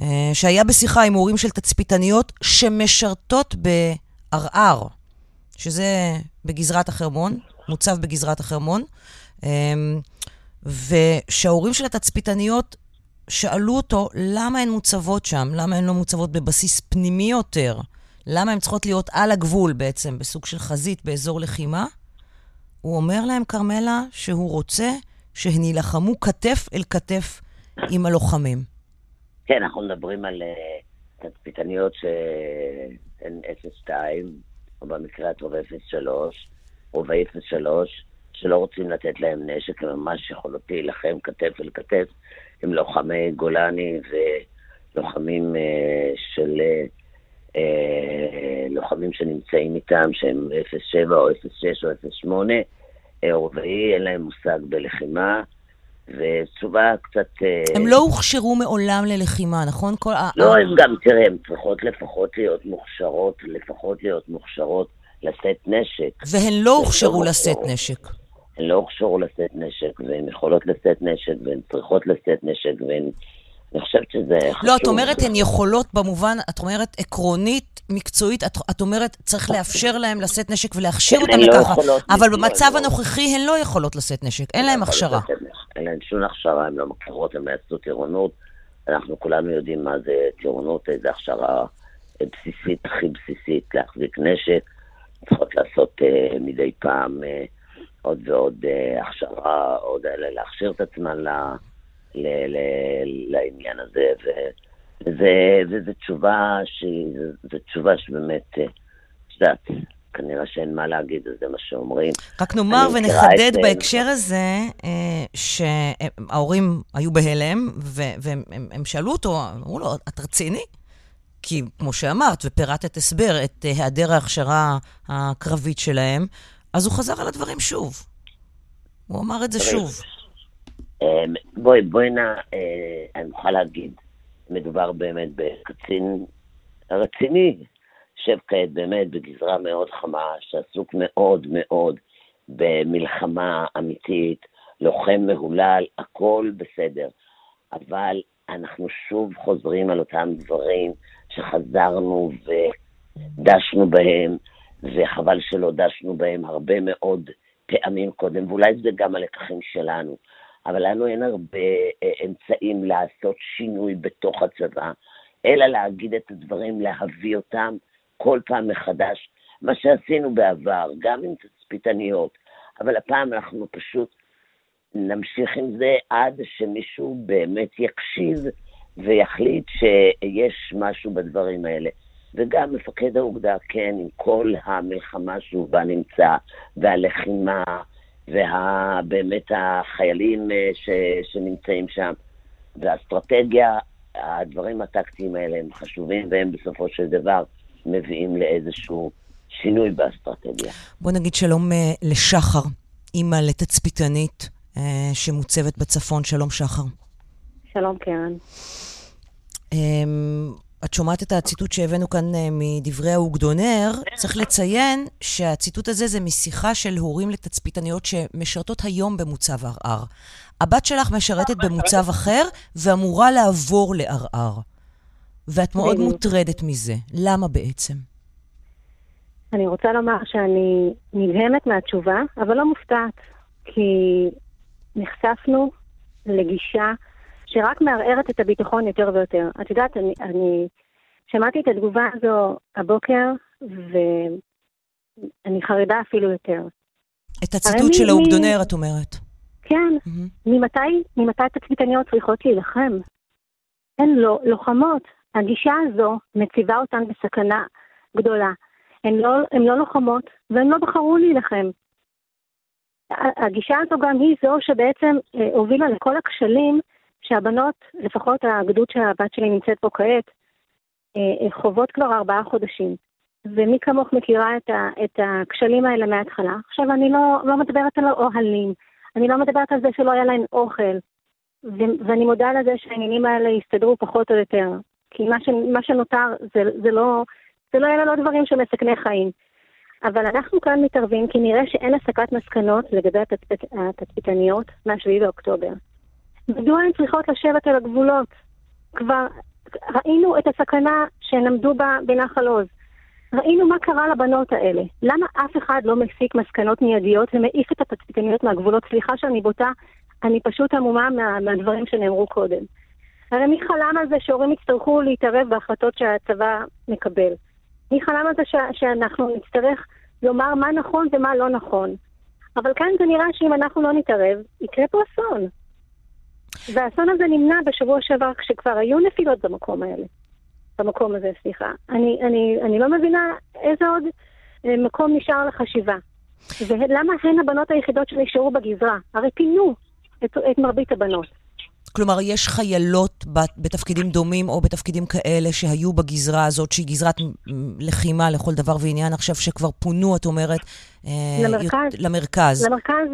אה, שהיה בשיחה עם הורים של תצפיתניות שמשרתות בערער. שזה בגזרת החרמון, מוצב בגזרת החרמון, אמ, ושההורים של התצפיתניות שאלו אותו למה הן מוצבות שם, למה הן לא מוצבות בבסיס פנימי יותר, למה הן צריכות להיות על הגבול בעצם, בסוג של חזית באזור לחימה. הוא אומר להם, כרמלה, שהוא רוצה שהן יילחמו כתף אל כתף עם הלוחמים. כן, אנחנו מדברים על uh, תצפיתניות שהן 0-2, או במקרה הטוב 03, או ב-03, שלא רוצים לתת להם נשק, הם ממש יכולות להילחם כתף אל כתף עם לוחמי גולני ולוחמים אה, של... אה, לוחמים שנמצאים איתם, שהם 07 או 06 או 08, אה, רובעי, אין להם מושג בלחימה. ותשובה קצת... אה, הם לא הוכשרו מעולם ללחימה, נכון? כל... לא, הם גם, תראה, הן צריכות לפחות להיות מוכשרות, לפחות להיות מוכשרות לשאת נשק. והן לא הוכשרו לשאת נשק. הן לא הוכשרו לשאת נשק, והן יכולות לשאת נשק, והן צריכות לשאת נשק, והן... אני חושבת שזה חשוב. לא, את אומרת הן יכולות במובן, את אומרת עקרונית, מקצועית, את, את אומרת צריך לאפשר להן לשאת נשק ולהכשיר אותן לא לככה, אבל לא, במצב לא. הנוכחי הן לא יכולות לשאת נשק, אין להן הכשרה. אין להן שום הכשרה, הן לא מכירות, הן יעשו טירונות. אנחנו כולנו יודעים מה זה טירונות, איזה הכשרה בסיסית, הכי בסיסית, להחזיק נשק. צריכות לעשות uh, מדי פעם uh, עוד ועוד uh, הכשרה, עוד להכשיר את עצמן ל, ל, ל, לעניין הזה, וזה, וזו תשובה שהיא, תשובה שבאמת, את יודעת, כנראה שאין מה להגיד, אז זה מה שאומרים. רק נאמר ונחדד בהקשר הזה, שההורים היו בהלם, והם שאלו אותו, אמרו לו, את רציני? כי כמו שאמרת, ופירטת הסבר את אה, היעדר ההכשרה הקרבית שלהם, אז הוא חזר על הדברים שוב. הוא אמר את זה שוב. אמ, בואי, בואי נא, אה, אני מוכרחה להגיד, מדובר באמת בקצין רציני, יושב כעת באמת בגזרה מאוד חמה, שעסוק מאוד מאוד במלחמה אמיתית, לוחם מהולל, הכל בסדר. אבל אנחנו שוב חוזרים על אותם דברים שחזרנו ודשנו בהם, וחבל שלא דשנו בהם הרבה מאוד פעמים קודם, ואולי זה גם הלקחים שלנו. אבל לנו אין הרבה אה, אמצעים לעשות שינוי בתוך הצבא, אלא להגיד את הדברים, להביא אותם כל פעם מחדש, מה שעשינו בעבר, גם עם תצפיתניות, אבל הפעם אנחנו פשוט נמשיך עם זה עד שמישהו באמת יקשיב ויחליט שיש משהו בדברים האלה. וגם מפקד האוגדה, כן, עם כל המלחמה שהוא בה נמצא, והלחימה, ובאמת החיילים אה, ש, שנמצאים שם, והאסטרטגיה, הדברים הטקטיים האלה הם חשובים, והם בסופו של דבר מביאים לאיזשהו שינוי באסטרטגיה. בוא נגיד שלום אה, לשחר, אימא לתצפיתנית אה, שמוצבת בצפון. שלום, שחר. שלום, קרן. אמ, את שומעת את הציטוט שהבאנו כאן אה, מדברי האוגדונר, צריך לציין שהציטוט הזה זה משיחה של הורים לתצפיתניות שמשרתות היום במוצב ערער. הבת שלך משרתת במוצב אחר ואמורה לעבור לערער. ואת מאוד בדיוק. מוטרדת מזה. למה בעצם? אני רוצה לומר שאני נדהמת מהתשובה, אבל לא מופתעת, כי נחשפנו לגישה שרק מערערת את הביטחון יותר ויותר. את יודעת, אני, אני שמעתי את התגובה הזו הבוקר, ואני חרדה אפילו יותר. את הציטוט של האוגדונר, את אומרת. כן, מהמם. ממתי, ממתי תצפיתניות צריכות להילחם? הן לא לוחמות. הגישה הזו מציבה אותן בסכנה גדולה. הן לא, הן לא לוחמות, והן לא בחרו להילחם. הגישה הזו גם היא זו שבעצם אה, הובילה לכל הכשלים שהבנות, לפחות הגדוד שהבת שלי נמצאת פה כעת, אה, אה, חוות כבר ארבעה חודשים. ומי כמוך מכירה את, ה, את הכשלים האלה מההתחלה. עכשיו, אני לא, לא מדברת על האוהלים, אני לא מדברת על זה שלא היה להן אוכל, ו- ואני מודה לזה שהעניינים האלה יסתדרו פחות או יותר. כי מה, ש- מה שנותר זה, זה לא, זה לא אלה לא דברים שמסכני חיים. אבל אנחנו כאן מתערבים כי נראה שאין הסקת מסקנות לגבי התצפית- התצפיתניות מה-7 באוקטובר. מדוע הן צריכות לשבת על הגבולות? כבר ראינו את הסכנה שהן עמדו בה בנחל עוז. ראינו מה קרה לבנות האלה. למה אף אחד לא מסיק מסקנות מיידיות ומעיף את התצפיתניות מהגבולות? סליחה שאני בוטה, אני פשוט עמומה מה, מהדברים שנאמרו קודם. הרי מי חלם על זה שהורים יצטרכו להתערב בהחלטות שהצבא מקבל? מי חלם על זה ש, שאנחנו נצטרך לומר מה נכון ומה לא נכון? אבל כאן זה נראה שאם אנחנו לא נתערב, יקרה פה אסון. והאסון הזה נמנע בשבוע שעבר כשכבר היו נפילות במקום האלה. במקום הזה, סליחה. אני, אני, אני לא מבינה איזה עוד אה, מקום נשאר לחשיבה. ולמה הן הבנות היחידות שנשארו בגזרה? הרי פינו את, את מרבית הבנות. כלומר, יש חיילות בת- בתפקידים דומים או בתפקידים כאלה שהיו בגזרה הזאת, שהיא גזרת לחימה לכל דבר ועניין, עכשיו שכבר פונו, את אומרת, אה, למרכז. למרכז. למרכז,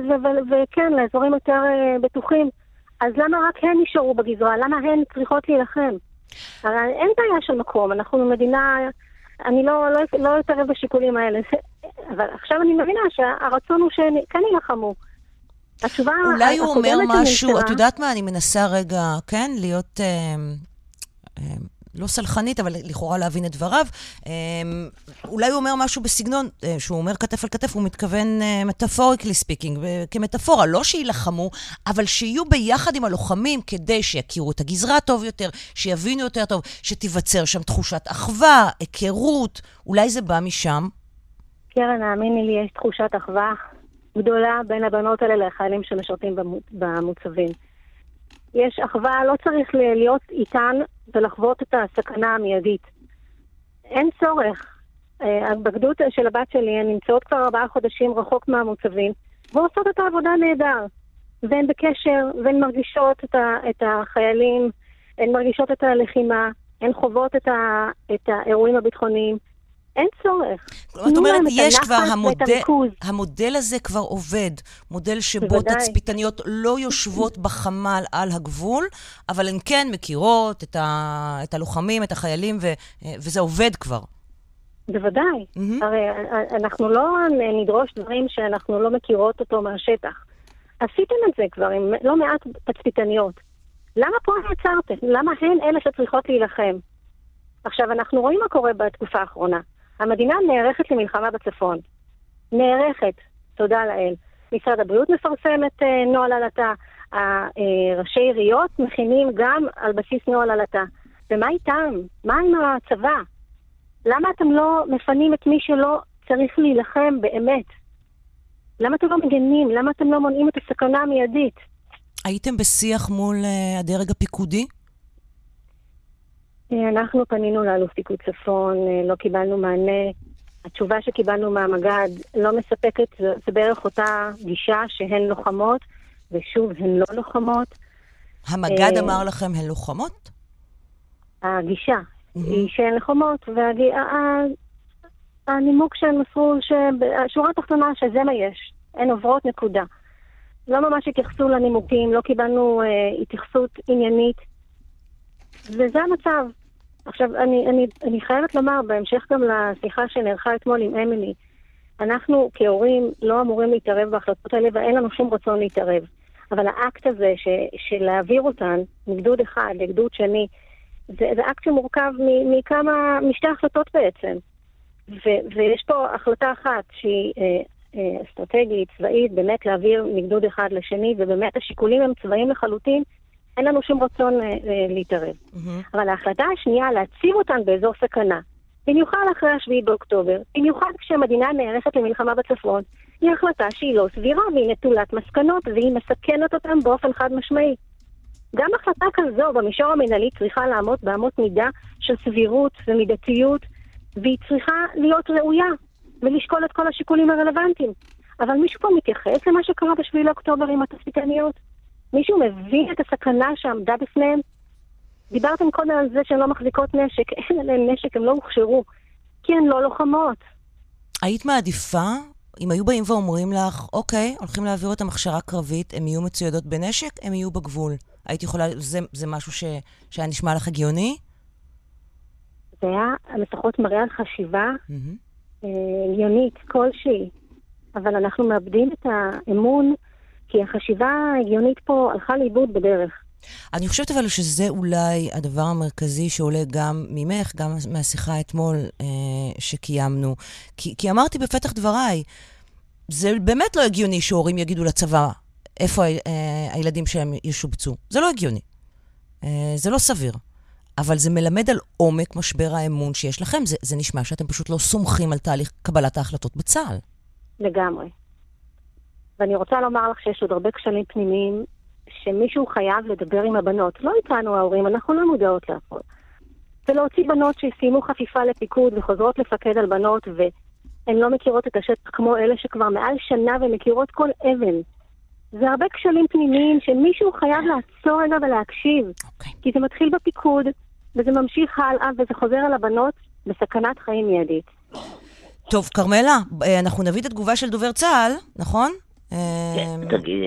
וכן, לאזורים יותר אה, בטוחים. אז למה רק הן נשארו בגזרה? למה הן צריכות להילחם? הרי אין בעיה של מקום, אנחנו מדינה... אני לא, לא, לא אתערב בשיקולים האלה, [laughs] אבל עכשיו אני מבינה שהרצון הוא שהן כן יילחמו. התשובה אולי הוא אומר משהו, את יודעת מה, אני מנסה רגע, כן, להיות... אה, אה, לא סלחנית, אבל לכאורה להבין את דבריו. אה, אולי הוא אומר משהו בסגנון, אה, שהוא אומר כתף על כתף, הוא מתכוון metaphorically speaking, כמטאפורה, לא שיילחמו, אבל שיהיו ביחד עם הלוחמים כדי שיכירו את הגזרה טוב יותר, שיבינו יותר טוב, שתיווצר שם תחושת אחווה, היכרות, אולי זה בא משם. קרן, האמיני לי, יש תחושת אחווה גדולה בין הבנות האלה לחיילים שמשרתים במו- במוצבים. יש אחווה, לא צריך להיות איתן ולחוות את הסכנה המיידית. אין צורך. אה, בגדוד של הבת שלי, הן נמצאות כבר ארבעה חודשים רחוק מהמוצבים, ועושות את העבודה נהדר. והן בקשר, והן מרגישות את, ה, את החיילים, הן מרגישות את הלחימה, הן חוות את, ה, את האירועים הביטחוניים. אין צורך. כלומר, את תנו אומרת, יש כבר, המודל. המודל הזה כבר עובד. מודל שבו בוודאי. תצפיתניות לא יושבות [clears throat] בחמ"ל על הגבול, אבל הן כן מכירות את, ה, את הלוחמים, את החיילים, ו, וזה עובד כבר. בוודאי. מהמם. הרי אנחנו לא נדרוש דברים שאנחנו לא מכירות אותו מהשטח. עשיתם את זה כבר עם לא מעט תצפיתניות. למה פה עצרתם? למה הן אלה שצריכות להילחם? עכשיו, אנחנו רואים מה קורה בתקופה האחרונה. המדינה נערכת למלחמה בצפון. נערכת, תודה לאל. משרד הבריאות מפרסם את אה, נוהל עלטה. אה, ראשי עיריות מכינים גם על בסיס נוהל עלטה. ומה איתם? מה עם הצבא? למה אתם לא מפנים את מי שלא צריך להילחם באמת? למה אתם לא מגנים? למה אתם לא מונעים את הסכנה המיידית? הייתם בשיח מול uh, הדרג הפיקודי? אה, אנחנו פנינו לאלוף פיקוד צפון, אה, לא קיבלנו מענה. התשובה שקיבלנו מהמג"ד לא מספקת, זה, בערך אותה גישה שהן לוחמות, ושוב, הן לא לוחמות. המג"ד אה, אמר לכם הן לוחמות? הגישה היא שהן לוחמות, והנימוק שהן מסרו, השורה התחתונה שזה מה יש, הן עוברות נקודה. לא ממש התייחסו לנימוקים, לא קיבלנו התייחסות עניינית, וזה המצב. עכשיו, אני, אני, אני חייבת לומר, בהמשך גם לשיחה שנערכה אתמול עם אמילי, אנחנו כהורים לא אמורים להתערב בהחלטות האלה ואין לנו שום רצון להתערב. אבל האקט הזה ש, של להעביר אותן מגדוד אחד לגדוד שני, זה, זה אקט שמורכב מכמה, משתי החלטות בעצם. ו, ויש פה החלטה אחת שהיא אה, אה, אסטרטגית, צבאית, באמת להעביר מגדוד אחד לשני, ובאמת השיקולים הם צבאיים לחלוטין, אין לנו שום רצון אה, אה, להתערב. Mm-hmm. אבל ההחלטה השנייה, להציב אותן באזור סכנה, במיוחד אחרי השביעי באוקטובר, במיוחד כשהמדינה נערכת למלחמה בצפון, היא החלטה שהיא לא סבירה והיא נטולת מסקנות והיא מסכנת אותם באופן חד משמעי. גם החלטה כזו במישור המנהלי צריכה לעמוד באמות מידה של סבירות ומידתיות, והיא צריכה להיות ראויה ולשקול את כל השיקולים הרלוונטיים. אבל מישהו פה מתייחס למה שקרה בשביעי לאוקטובר עם התצפיתניות? מישהו מבין את הסכנה שעמדה בפניהם? דיברתם קודם על זה שהן לא מחזיקות נשק, אין עליהן נשק, הן לא הוכשרו, כי הן לא לוחמות. היית מעדיפה אם היו באים ואומרים לך, אוקיי, הולכים להעביר אותם הכשרה קרבית, הם יהיו מצוידות בנשק, הם יהיו בגבול. היית יכולה, זה, זה משהו ש, שהיה נשמע לך הגיוני? זה היה לפחות מראה על חשיבה mm-hmm. הגיונית כלשהי, אבל אנחנו מאבדים את האמון, כי החשיבה ההגיונית פה הלכה לאיבוד בדרך. אני חושבת אבל שזה אולי הדבר המרכזי שעולה גם ממך, גם מהשיחה אתמול אה, שקיימנו. כי, כי אמרתי בפתח דבריי, זה באמת לא הגיוני שהורים יגידו לצבא איפה אה, הילדים שלהם ישובצו. זה לא הגיוני. אה, זה לא סביר. אבל זה מלמד על עומק משבר האמון שיש לכם. זה, זה נשמע שאתם פשוט לא סומכים על תהליך קבלת ההחלטות בצה"ל. לגמרי. ואני רוצה לומר לך שיש עוד הרבה כשלים פנימיים שמישהו חייב לדבר עם הבנות. לא איתנו ההורים, אנחנו לא מודעות להכל. ולהוציא בנות שסיימו חפיפה לפיקוד וחוזרות לפקד על בנות והן לא מכירות את השטח כמו אלה שכבר מעל שנה ומכירות כל אבן. זה הרבה כשלים פנימיים שמישהו חייב לעצור רגע ולהקשיב. Okay. אוקיי. כי זה מתחיל בפיקוד, וזה ממשיך הלאה, וזה חוזר על הבנות בסכנת חיים מיידית. טוב, כרמלה, אה, אנחנו נביא את התגובה של דובר צה"ל, נכון? תביא,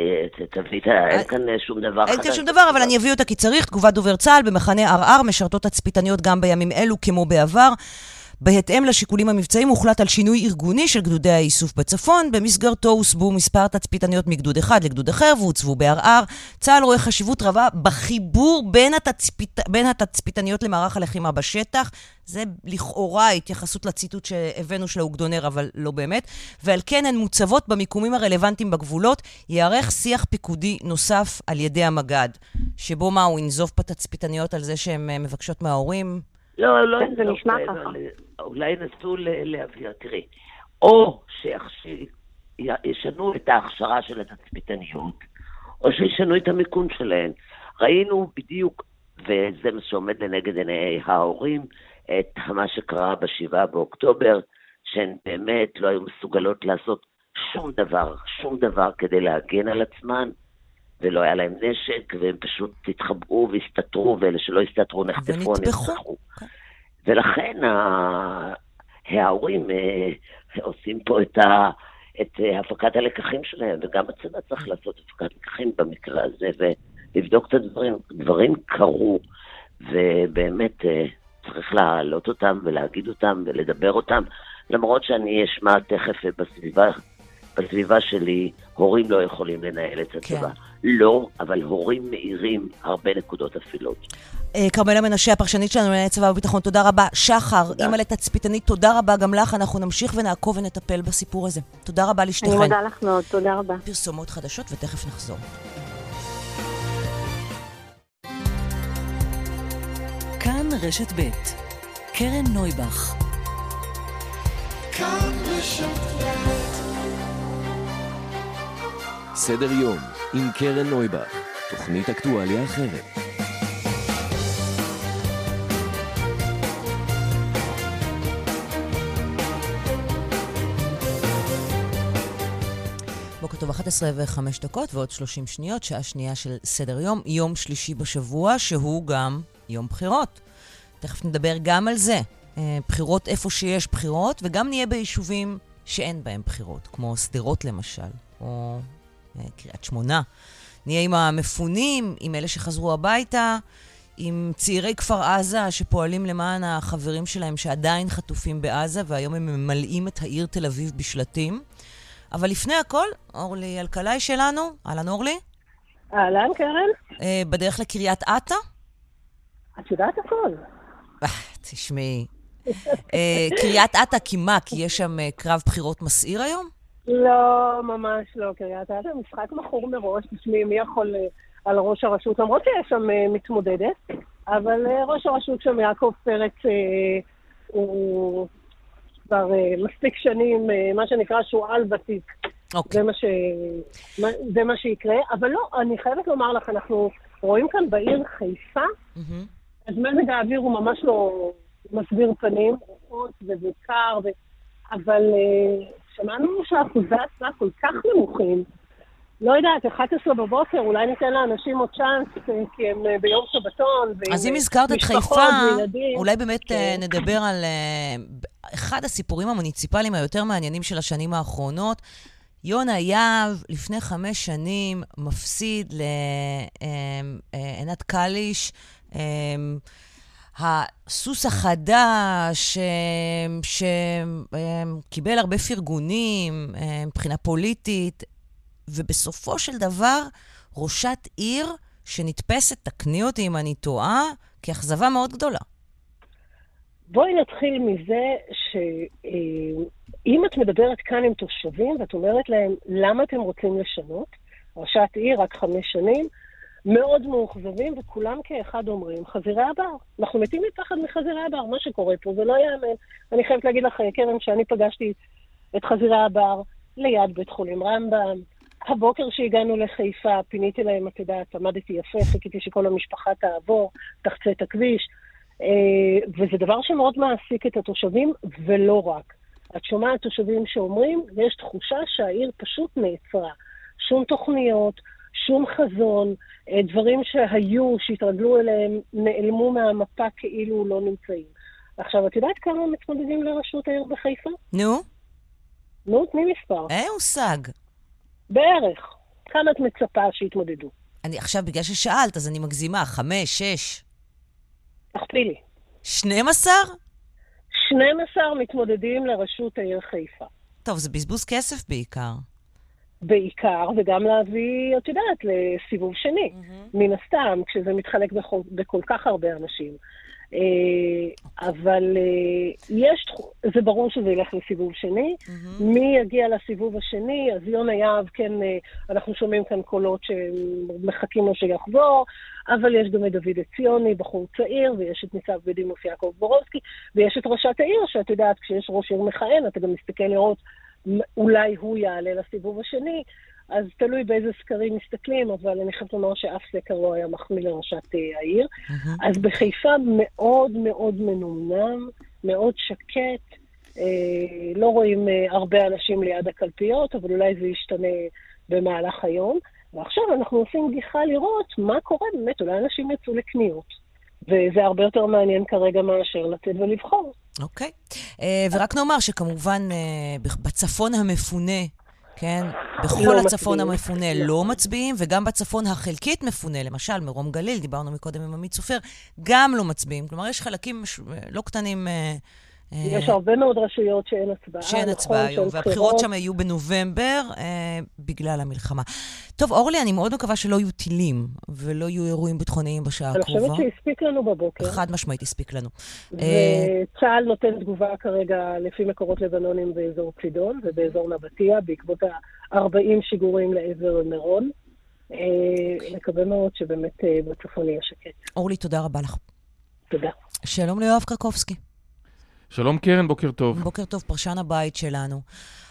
אין כאן שום דבר חדש. אין כאן שום דבר, אבל אני אביא אותה כי צריך. תגובת דובר צה"ל במחנה ערער משרתות תצפיתניות גם בימים אלו כמו בעבר. בהתאם לשיקולים המבצעיים הוחלט על שינוי ארגוני של גדודי האיסוף בצפון, במסגרתו הוסבו מספר תצפיתניות מגדוד אחד לגדוד אחר והוצבו בערער. צה"ל רואה חשיבות רבה בחיבור בין, התצפית, בין התצפיתניות למערך הלחימה בשטח. זה לכאורה התייחסות לציטוט שהבאנו של האוגדונר, אבל לא באמת. ועל כן הן מוצבות במיקומים הרלוונטיים בגבולות. ייערך שיח פיקודי נוסף על ידי המג"ד, שבו מה, הוא ינזוף בתצפיתניות על זה שהן אה, מבקשות מההורים? לא, לא, כן, זה לא, נשמע ככה. אולי ינסו להבהיר. תראי, או שישנו את ההכשרה של התצפיתניות, או שישנו את המיקום שלהן. ראינו בדיוק, וזה מה שעומד לנגד עיני ההורים, את מה שקרה בשבעה באוקטובר, שהן באמת לא היו מסוגלות לעשות שום דבר, שום דבר כדי להגן על עצמן, ולא היה להם נשק, והם פשוט התחבאו והסתתרו, ואלה שלא הסתתרו נחטפו, נרצחו. Okay. ולכן ההורים אה, עושים פה את, ה, את אה, הפקת הלקחים שלהם, וגם הצבא צריך לעשות הפקת לקחים במקרה הזה, ולבדוק את הדברים. דברים קרו, ובאמת אה, צריך להעלות אותם ולהגיד אותם ולדבר אותם, למרות שאני אשמע תכף בסביבה בסביבה שלי הורים לא יכולים לנהל את הצבא. כן. לא, אבל הורים מאירים הרבה נקודות אפלות. אה, כרמלה מנשה, הפרשנית שלנו לענייני צבא וביטחון, תודה רבה. שחר, אימא לתצפיתנית, תודה רבה גם לך. אנחנו נמשיך ונעקוב ונטפל בסיפור הזה. תודה רבה לשתיכן. אני מודה לך מאוד, תודה רבה. פרסומות חדשות ותכף נחזור. כאן רשת ב' קרן נויבך. כאן רשת ב' סדר יום עם קרן נויבך, תוכנית אקטואליה אחרת. בוקר טוב, 11 ו-5 דקות ועוד 30 שניות, שעה שנייה של סדר יום, יום שלישי בשבוע, שהוא גם יום בחירות. תכף נדבר גם על זה. אה, בחירות איפה שיש בחירות, וגם נהיה ביישובים שאין בהם בחירות, כמו שדרות למשל, או קריית שמונה. נהיה עם המפונים, עם אלה שחזרו הביתה, עם צעירי כפר עזה שפועלים למען החברים שלהם שעדיין חטופים בעזה, והיום הם ממלאים את העיר תל אביב בשלטים. אבל לפני הכל, אורלי אלקלעי שלנו, אהלן אורלי. אהלן, קרן. אה, בדרך לקריית אתא? את יודעת הכל. אה, תשמעי. אה, קריית אתא כי מה? כי יש שם אה, קרב בחירות מסעיר היום? לא, ממש לא, קריית אתא. משחק מכור מראש, תשמעי, מי יכול אה, על ראש הרשות? למרות שיש שם אה, מתמודדת, אבל אה, ראש הרשות שם, יעקב פרץ, הוא כבר מספיק שנים, מה שנקרא שועל ותיק. אוקיי. זה מה, ש... זה מה שיקרה. אבל לא, אני חייבת לומר לך, אנחנו רואים כאן בעיר חיפה, מהמם. אז מזג האוויר הוא ממש לא מסביר פנים, רוחות וזה קר, ו... אבל uh, שמענו שאחוזי ההצבעה כל כך נמוכים. לא יודעת, 11 בבוקר, אולי ניתן לאנשים עוד צ'אנס, אה, כי הם אה, ביום שבתון, ועם אז אם הזכרת את חיפה, וילדים. אולי באמת כן. אה, נדבר על אה, אחד הסיפורים המוניציפליים היותר מעניינים של השנים האחרונות. יונה יהב, לפני חמש שנים, מפסיד לעינת קליש. אה, הסוס החדש, שקיבל הרבה פרגונים אה, מבחינה פוליטית, ובסופו של דבר, ראשת עיר שנתפסת, תקני אותי אם אני טועה, כאכזבה מאוד גדולה. בואי נתחיל מזה שאם את מדברת כאן עם תושבים ואת אומרת להם, למה אתם רוצים לשנות? ראשת עיר, רק חמש שנים, מאוד מאוכזבים, וכולם כאחד אומרים, חזירי הבר. אנחנו מתים מפחד מחזירי הבר, מה שקורה פה זה לא ייאמן. אני חייבת להגיד לך, קרן, שאני פגשתי את חזירי הבר ליד בית חולים רמב"ם. הבוקר שהגענו לחיפה, פיניתי להם, את יודעת, עמדתי יפה, חיכיתי שכל המשפחה תעבור, תחצה את הכביש. אה, וזה דבר שמאוד מעסיק את התושבים, ולא רק. את שומעת תושבים שאומרים, יש תחושה שהעיר פשוט נעצרה. שום תוכניות, שום חזון, אה, דברים שהיו, שהתרגלו אליהם, נעלמו מהמפה כאילו לא נמצאים. עכשיו, את יודעת כמה מתמודדים לראשות העיר בחיפה? נו, נו, תני מספר. אין מושג. בערך. כמה את מצפה שיתמודדו? אני עכשיו, בגלל ששאלת, אז אני מגזימה. חמש, שש, תכפילי. 12? 12 מתמודדים לראשות העיר חיפה. טוב, זה בזבוז כסף בעיקר. בעיקר, וגם להביא, את יודעת, לסיבוב שני, mm-hmm. מן הסתם, כשזה מתחלק בכל, בכל כך הרבה אנשים. אה, אבל אה, יש, זה ברור שזה ילך לסיבוב שני. Mm-hmm. מי יגיע לסיבוב השני? אז יונה יהב, כן, אה, אנחנו שומעים כאן קולות שמחכים לו שיחזור, אבל יש גם את דוד עציוני, בחור צעיר, ויש את ניצב בדימוס יעקב בורובסקי, ויש את ראשת העיר, שאת יודעת, כשיש ראש עיר מכהן, אתה גם מסתכל לראות אולי הוא יעלה לסיבוב השני, אז תלוי באיזה סקרים מסתכלים, אבל אני חייבת לומר שאף סקר לא היה מחמיא לראשת אה, העיר. אז בחיפה מאוד מאוד מנומנם, מאוד שקט, אה, לא רואים אה, הרבה אנשים ליד הקלפיות, אבל אולי זה ישתנה במהלך היום. ועכשיו אנחנו עושים גיחה לראות מה קורה באמת, אולי אנשים יצאו לקניות. וזה הרבה יותר מעניין כרגע מאשר לצאת ולבחור. אוקיי. אה, ורק נאמר שכמובן אה, בצפון המפונה, כן, בכל לא הצפון מצביעים. המפונה לא מצביעים, וגם בצפון החלקית מפונה, למשל מרום גליל, דיברנו מקודם עם עמית סופר, גם לא מצביעים. כלומר, יש חלקים לא קטנים... אה, אה, יש הרבה מאוד רשויות שאין הצבעה. שאין נכון, הצבעה היום, והבחירות בחירות. שם יהיו בנובמבר אה, בגלל המלחמה. טוב, אורלי, אני מאוד מקווה שלא יהיו טילים ולא יהיו אירועים ביטחוניים בשעה אני הקרובה. חושבת שהספיק לנו בבוקר. חד משמעית הספיק לנו. אה, וצה"ל נותן תגובה כרגע לפי מקורות לבנונים באזור צידון ובאזור נבטיה, בעקבות ה-40 שיגורים לעבר מירון. אה, נקווה מאוד שבאמת אה, בצפון יהיה שקט. אורלי, תודה רבה לך. תודה. שלום ליואב קרקובסקי. שלום קרן, בוקר טוב. בוקר טוב, פרשן הבית שלנו.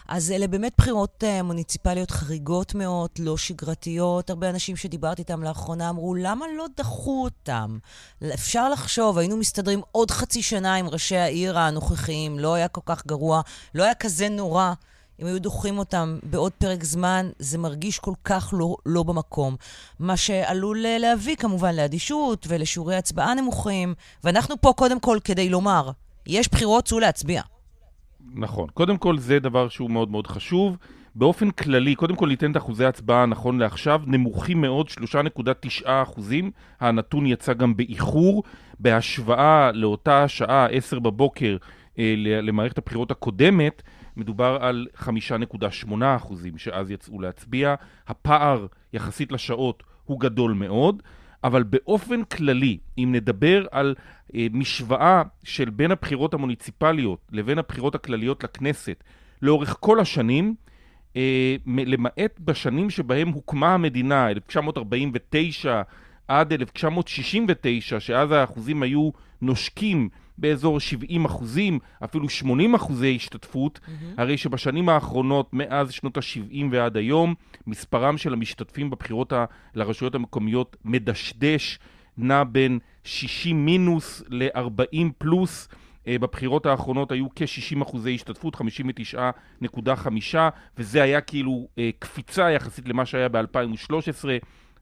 אז אלה באמת בחירות uh, מוניציפליות חריגות מאוד, לא שגרתיות. הרבה אנשים שדיברתי איתם לאחרונה אמרו, למה לא דחו אותם? אפשר לחשוב, היינו מסתדרים עוד חצי שנה עם ראשי העיר הנוכחיים, לא היה כל כך גרוע, לא היה כזה נורא. אם היו דוחים אותם בעוד פרק זמן, זה מרגיש כל כך לא, לא במקום. מה שעלול אה, להביא כמובן לאדישות ולשיעורי הצבעה נמוכים. ואנחנו פה קודם כל כדי לומר, יש בחירות, צאו להצביע. נכון. קודם כל, זה דבר שהוא מאוד מאוד חשוב, באופן כללי, קודם כל ניתן את אחוזי ההצבעה נכון לעכשיו, נמוכים מאוד, 3.9 אחוזים. הנתון יצא גם באיחור, בהשוואה לאותה שעה, 10 בבוקר, אה, למערכת הבחירות הקודמת, מדובר על 5.8 אחוזים שאז יצאו להצביע. הפער יחסית לשעות הוא גדול מאוד, אבל באופן כללי, אם נדבר על אה, משוואה של בין הבחירות המוניציפליות לבין הבחירות הכלליות לכנסת לאורך כל השנים, אה, למעט בשנים שבהם הוקמה המדינה, 1949 עד 1969, שאז האחוזים היו נושקים באזור 70 אחוזים, אפילו 80 אחוזי השתתפות, mm-hmm. הרי שבשנים האחרונות, מאז שנות ה-70 ועד היום, מספרם של המשתתפים בבחירות ה- לרשויות המקומיות מדשדש, נע בין 60 מינוס ל-40 פלוס. אה, בבחירות האחרונות היו כ-60 אחוזי השתתפות, 59.5, וזה היה כאילו אה, קפיצה יחסית למה שהיה ב-2013,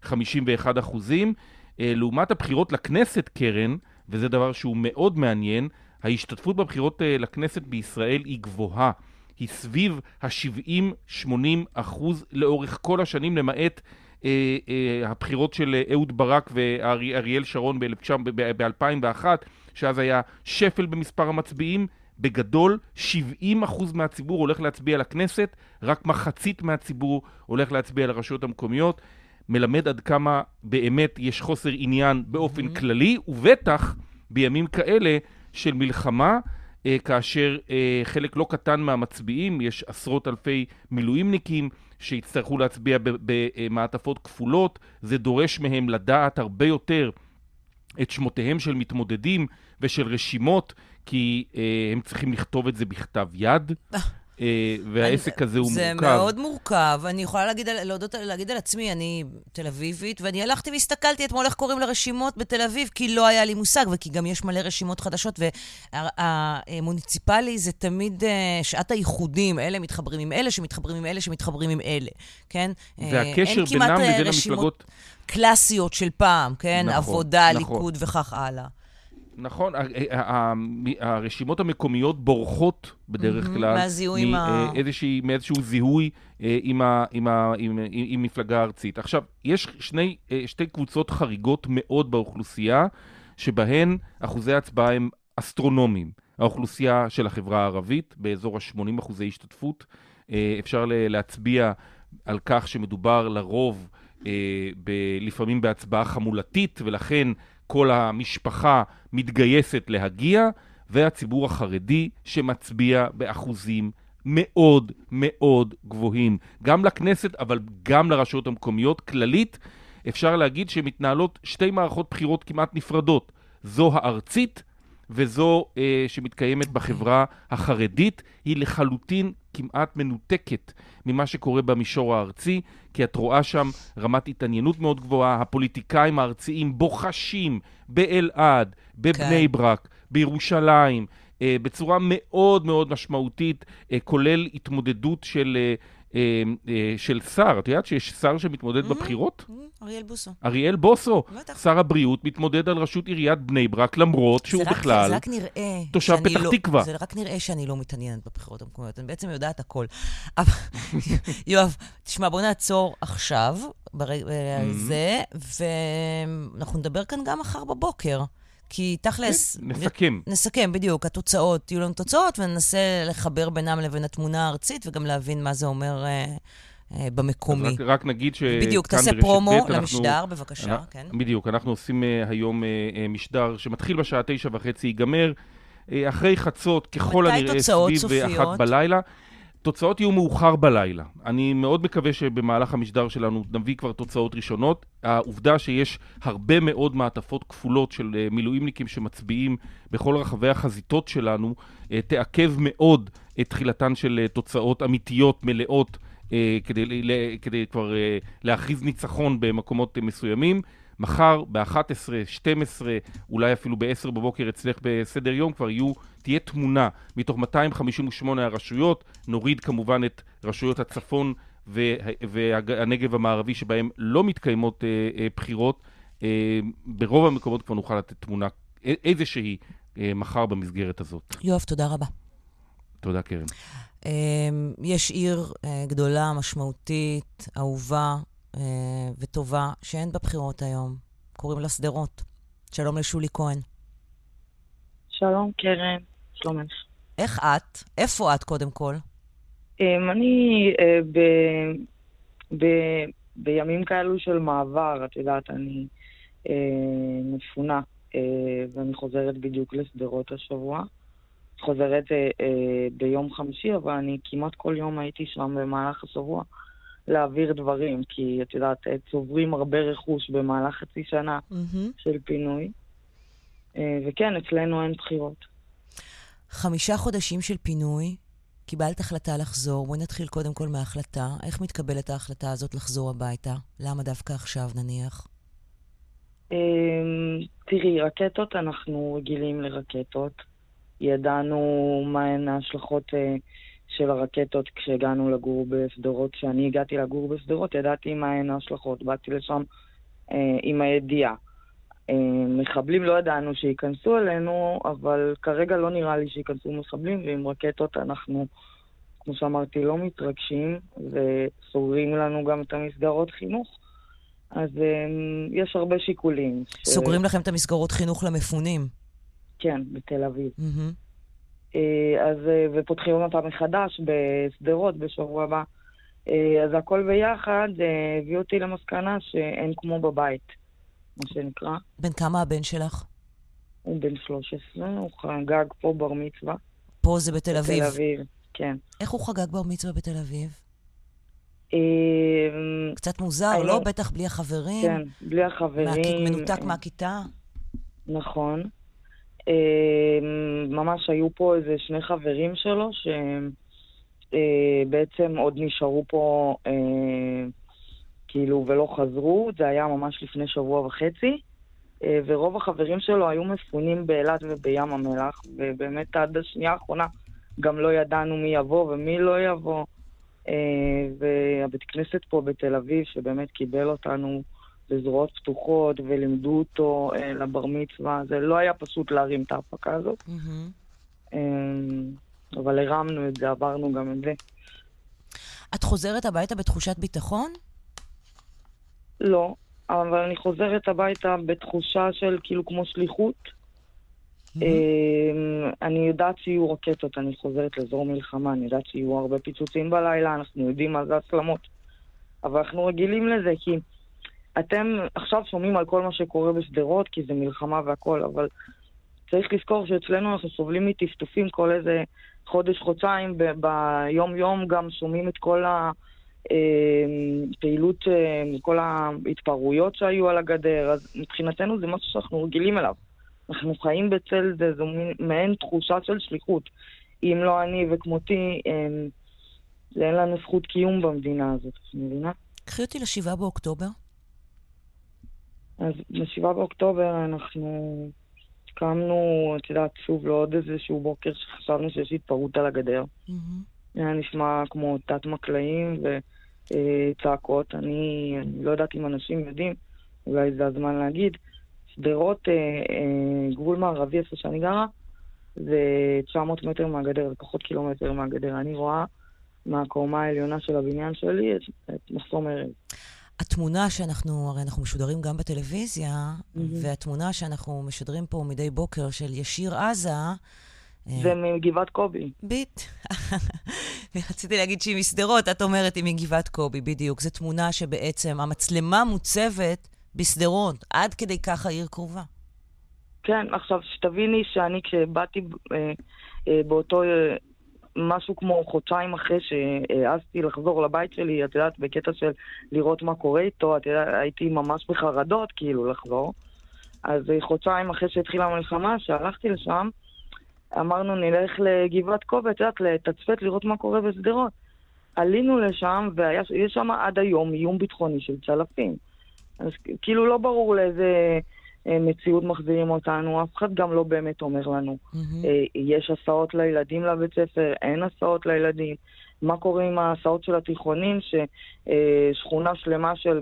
51 אחוזים. אה, לעומת הבחירות לכנסת, קרן, וזה דבר שהוא מאוד מעניין, ההשתתפות בבחירות לכנסת בישראל היא גבוהה. היא סביב ה-70-80 אחוז לאורך כל השנים, למעט אה, אה, הבחירות של אהוד ברק ואריאל שרון ב-2001, שאז היה שפל במספר המצביעים. בגדול, 70% מהציבור הולך להצביע לכנסת, רק מחצית מהציבור הולך להצביע לרשויות המקומיות. מלמד עד כמה באמת יש חוסר עניין באופן mm-hmm. כללי, ובטח בימים כאלה של מלחמה, אה, כאשר אה, חלק לא קטן מהמצביעים, יש עשרות אלפי מילואימניקים שיצטרכו להצביע במעטפות כפולות, זה דורש מהם לדעת הרבה יותר את שמותיהם של מתמודדים ושל רשימות, כי אה, הם צריכים לכתוב את זה בכתב יד. אה, והעסק הזה הוא זה מורכב. זה מאוד מורכב. אני יכולה להגיד, להודות, להגיד על עצמי, אני תל אביבית, ואני הלכתי והסתכלתי אתמול איך קוראים לרשימות בתל אביב, כי לא היה לי מושג, וכי גם יש מלא רשימות חדשות, והמוניציפלי זה תמיד אה, שעת הייחודים, אלה מתחברים עם אלה, שמתחברים עם אלה, שמתחברים עם אלה, כן? והקשר בינם לבין המפלגות... קלאסיות של פעם, כן? נכון, עבודה, נכון. ליכוד וכך הלאה. נכון, הרשימות המקומיות בורחות בדרך כלל מהזיהוי מאיזושהי, מאיזשהו זיהוי אה, עם, ה, עם, ה, עם, עם, עם מפלגה ארצית. עכשיו, יש שני, אה, שתי קבוצות חריגות מאוד באוכלוסייה, שבהן אחוזי ההצבעה הם אסטרונומיים. האוכלוסייה של החברה הערבית, באזור ה-80 אחוזי השתתפות. אה, אפשר להצביע על כך שמדובר לרוב ב, לפעמים בהצבעה חמולתית, ולכן כל המשפחה מתגייסת להגיע, והציבור החרדי שמצביע באחוזים מאוד מאוד גבוהים, גם לכנסת אבל גם לרשויות המקומיות. כללית, אפשר להגיד שמתנהלות שתי מערכות בחירות כמעט נפרדות, זו הארצית וזו אה, שמתקיימת בחברה החרדית, היא לחלוטין כמעט מנותקת ממה שקורה במישור הארצי, כי את רואה שם רמת התעניינות מאוד גבוהה, הפוליטיקאים הארציים בוחשים באלעד, בבני כן. ברק, בירושלים, אה, בצורה מאוד מאוד משמעותית, אה, כולל התמודדות של... אה, של שר, את יודעת שיש שר שמתמודד mm-hmm, בבחירות? Mm-hmm, אריאל בוסו. אריאל בוסו. שר הבריאות, מתמודד על ראשות עיריית בני ברק, למרות שהוא בכלל תושב פתח לא, תקווה. זה רק נראה שאני לא מתעניינת בבחירות המקומיות, אני בעצם יודעת הכל. [laughs] יואב, תשמע, בוא נעצור עכשיו, ברגע הזה, mm-hmm. ואנחנו נדבר כאן גם מחר בבוקר. כי תכלס... כן, נסכם. נסכם, בדיוק. התוצאות, יהיו לנו תוצאות, וננסה לחבר בינם לבין התמונה הארצית, וגם להבין מה זה אומר אה, אה, במקומי. רק, רק נגיד שכאן בדיוק, תעשה פרומו בית, למשדר, אנחנו, בבקשה, אנחנו, כן. בדיוק, אנחנו עושים uh, היום uh, משדר שמתחיל בשעה תשע וחצי, ייגמר uh, אחרי חצות, ככל הנראה סביב אחת בלילה. תוצאות יהיו מאוחר בלילה. אני מאוד מקווה שבמהלך המשדר שלנו נביא כבר תוצאות ראשונות. העובדה שיש הרבה מאוד מעטפות כפולות של אה, מילואימניקים שמצביעים בכל רחבי החזיתות שלנו, אה, תעכב מאוד את תחילתן של אה, תוצאות אמיתיות מלאות כדי, כדי כבר להכריז ניצחון במקומות מסוימים. מחר ב-11, 12, אולי אפילו ב-10 בבוקר אצלך בסדר יום כבר יהיו, תהיה תמונה מתוך 258 הרשויות, נוריד כמובן את רשויות הצפון והנגב המערבי שבהם לא מתקיימות אה, אה, בחירות, אה, ברוב המקומות כבר נוכל לתת תמונה איזושהי מחר במסגרת הזאת. יואב, תודה רבה. תודה, קרן. אמ, יש עיר גדולה, משמעותית, אהובה אה, וטובה, שאין בה בחירות היום. קוראים לה שדרות. שלום לשולי כהן. שלום, קרן. שלומך. איך את? איפה את, קודם כל? אמ, אני אה, ב, ב, בימים כאלו של מעבר, את יודעת, אני אה, מפונה, אה, ואני חוזרת בדיוק לשדרות השבוע. חוזרת אה, אה, ביום חמישי, אבל אני כמעט כל יום הייתי שם במהלך השבוע להעביר דברים, כי את יודעת, אה, צוברים הרבה רכוש במהלך חצי שנה Mm-hmm. של פינוי. אה, וכן, אצלנו אין בחירות. חמישה חודשים של פינוי, קיבלת החלטה לחזור. בואי נתחיל קודם כל מההחלטה. איך מתקבלת ההחלטה הזאת לחזור הביתה? למה דווקא עכשיו, נניח? אמ, תראי, רקטות, אנחנו רגילים לרקטות. ידענו מהן ההשלכות אה, של הרקטות כשהגענו לגור בשדרות. כשאני הגעתי לגור בשדרות, ידעתי מהן ההשלכות. באתי לשם אה, עם הידיעה. אה, מחבלים לא ידענו שייכנסו אלינו, אבל כרגע לא נראה לי שייכנסו מחבלים, ועם רקטות אנחנו, כמו שאמרתי, לא מתרגשים, וסוגרים לנו גם את המסגרות חינוך. אז אה, יש הרבה שיקולים. ש- סוגרים לכם את המסגרות חינוך למפונים. כן, בתל אביב. מהמם. אה, אז, אה, ופותחים אותה מחדש בשדרות בשבוע הבא. אה, אז הכל ביחד הביא אותי למסקנה שאין כמו בבית, מה שנקרא. בן כמה הבן שלך? הוא בן 13, הוא חגג פה בר מצווה. פה זה בתל אביב. בתל אביב, כן. איך הוא חגג בר מצווה בתל אביב? קצת מוזר, לא? בטח בלי החברים. כן, בלי החברים. מנותק מהכיתה. נכון. אה, ממש היו פה איזה שני חברים שלו שבעצם עוד נשארו פה אה, כאילו ולא חזרו, זה היה ממש לפני שבוע וחצי. אה, ורוב החברים שלו היו מפונים באילת ובים המלח, ובאמת עד השנייה האחרונה גם לא ידענו מי יבוא ומי לא יבוא. אה, והבית כנסת פה בתל אביב, שבאמת קיבל אותנו בזרועות פתוחות ולימדו אותו אה, לבר מצווה, זה לא היה פשוט להרים את ההפקה הזאת, מהמם. אה, אבל הרמנו את זה, עברנו גם את זה. את חוזרת הביתה בתחושת ביטחון? לא, אבל אני חוזרת הביתה בתחושה של כאילו כמו שליחות. אה, אני יודעת שיהיו רקטות, אני חוזרת לאזור מלחמה, אני יודעת שיהיו הרבה פיצוצים בלילה, אנחנו יודעים מה זה הסלמות. אבל אנחנו רגילים לזה, כי אתם עכשיו שומעים על כל מה שקורה בשדרות, כי זה מלחמה והכל, אבל צריך לזכור שאצלנו אנחנו סובלים מטפטופים כל איזה חודש, חודשיים, ב- ביום-יום גם שומעים את כל הפעילות, כל ההתפרעויות שהיו על הגדר, אז מבחינתנו זה משהו שאנחנו רגילים אליו. אנחנו חיים בצל זה, זו מעין תחושה של שליחות. אם לא אני וכמותי, אמ, אין לנו זכות קיום במדינה הזאת, את מבינה? קחי אותי לשבעה באוקטובר. אז ב-7 באוקטובר אנחנו קמנו, את יודעת, שוב לעוד איזשהו בוקר שחשבנו שיש התפרעות על הגדר. זה היה נשמע כמו תת מקלעים וצעקות. אני, אני לא יודעת אם אנשים יודעים, אולי זה הזמן להגיד. שדרות, אה, אה, גבול מערבי, איפה שאני גרה, זה 900 מטר מהגדר, זה פחות קילומטר מהגדר. אני רואה מהקומה העליונה של הבניין שלי את, את מחסום ארז. התמונה שאנחנו, הרי אנחנו משודרים גם בטלוויזיה, מהמם. והתמונה שאנחנו משדרים פה מדי בוקר של ישיר עזה, אה, זה מגבעת קובי. ביט. [laughs] רציתי להגיד שהיא משדרות, את אומרת היא מגבעת קובי, בדיוק. זו תמונה שבעצם המצלמה מוצבת בשדרות, עד כדי כך העיר קרובה. כן, עכשיו, שתביני שאני כשבאתי אה, אה, באותו, אה, משהו כמו חודשיים אחרי שהעזתי לחזור לבית שלי, את יודעת, בקטע של לראות מה קורה איתו, את יודעת, הייתי ממש בחרדות, כאילו, לחזור. אז אה, חודשיים אחרי שהתחילה המלחמה, שהלכתי לשם, אמרנו נלך לגבעת קובי, את יודעת, לתצפת, לראות מה קורה בשדרות. עלינו לשם, ויש שם עד היום איום ביטחוני של צלפים. אז כאילו לא ברור לאיזה מציאות מחזירים אותנו, אף אחד גם לא באמת אומר לנו. אה, יש הסעות לילדים לבית ספר, אין הסעות לילדים. מה קורה עם ההסעות של התיכונים, ששכונה שלמה של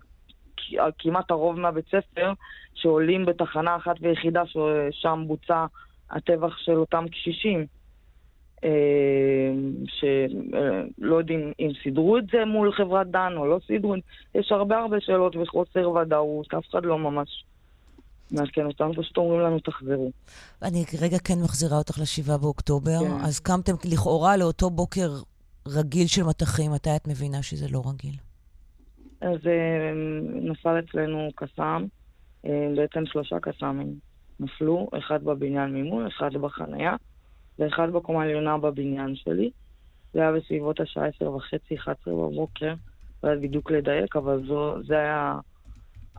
כמעט הרוב מהבית ספר, שעולים בתחנה אחת ויחידה ששם בוצע הטבח של אותם קשישים. שלא יודעים אם סידרו את זה מול חברת דן או לא סידרו, יש הרבה הרבה שאלות וחוסר ודאות, אף אחד לא ממש מעדכן אותנו, פשוט אומרים לנו תחזרו. אני רגע כן מחזירה אותך לשבעה באוקטובר, כן. אז קמתם לכאורה לאותו בוקר רגיל של מטחים, מתי את מבינה שזה לא רגיל? אז אה, נפל אצלנו קסאם, אה, בעצם שלושה קסאמים נפלו, אחד בבניין ממול, אחד בחנייה, ואחד בקומה העליונה בבניין שלי. זה היה בסביבות השעה עשר וחצי, 11 בבוקר, לא יודעת בדיוק לדייק, אבל זו, זה היה,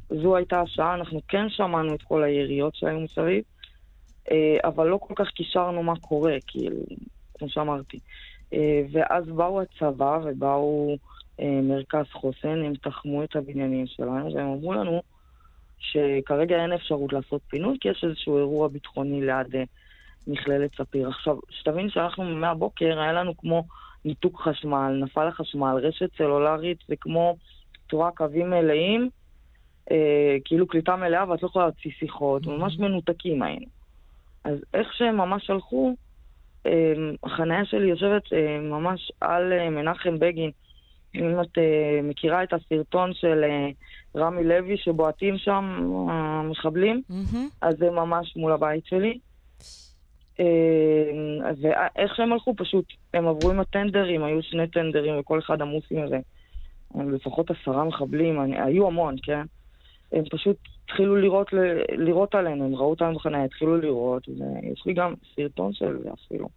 זו הייתה השעה, אנחנו כן שמענו את כל היריות שהיו מסביב, אה, אבל לא כל כך קישרנו מה קורה, כאילו, כמו שאמרתי. אה, ואז באו הצבא ובאו אה, מרכז חוסן, הם תחמו את הבניינים שלנו, והם אמרו לנו שכרגע אין אפשרות לעשות פינוי, כי יש איזשהו אירוע ביטחוני ליד מכללת ספיר. עכשיו, שתבין שאנחנו מהבוקר, היה לנו כמו ניתוק חשמל, נפל החשמל, רשת סלולרית, זה כמו, רואה קווים מלאים, אה, כאילו קליטה מלאה, ואת לא יכולה להוציא שיחות, ממש מנותקים היינו. אז איך שהם ממש הלכו, אה, החניה שלי יושבת אה, ממש על אה, מנחם בגין. אם את אה, מכירה את הסרטון של אה, רמי לוי שבועטים שם המחבלים, אז זה ממש מול הבית שלי. אה, ואיך שהם הלכו, פשוט, הם עברו עם הטנדרים, היו שני טנדרים וכל אחד עמוס עם איזה, לפחות עשרה מחבלים, אני, היו המון, כן? הם פשוט התחילו לירות, לירות עלינו, הם ראו אותנו בחניה, התחילו לירות, ויש לי גם סרטון של זה אפילו.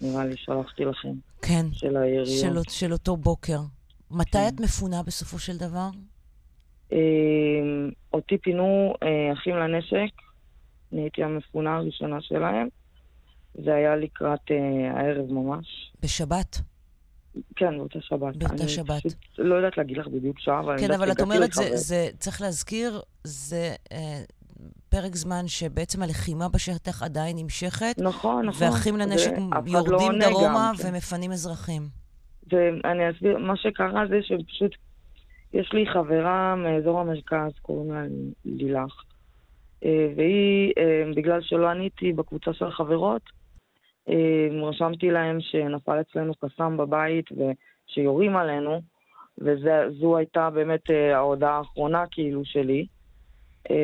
נראה לי שלחתי לכם. כן. של היריות. של, של אותו בוקר. מתי כן. את מפונה בסופו של דבר? אה, אותי פינו אה, אחים לנשק, אני הייתי המפונה הראשונה שלהם. זה היה לקראת אה, הערב ממש. בשבת? כן, באותה שבת. באותה אני שבת. פשוט לא יודעת להגיד לך בדיוק שעה, אבל... כן, אני אבל את אומרת, זה. זה, צריך להזכיר, זה אה, פרק זמן שבעצם הלחימה בשטח עדיין נמשכת. נכון, נכון. ואחים לנשק אחד לא יורדים עונה גם, דרומה כן. ומפנים אזרחים. ואני אסביר, מה שקרה זה שפשוט, יש לי חברה מאזור המרכז, קוראים לה לילך, אה, והיא, אה, בגלל שלא עניתי בקבוצה של החברות, רשמתי להם שנפל אצלנו קסאם בבית ושיורים עלינו, וזו הייתה באמת אה, ההודעה האחרונה כאילו שלי. אה,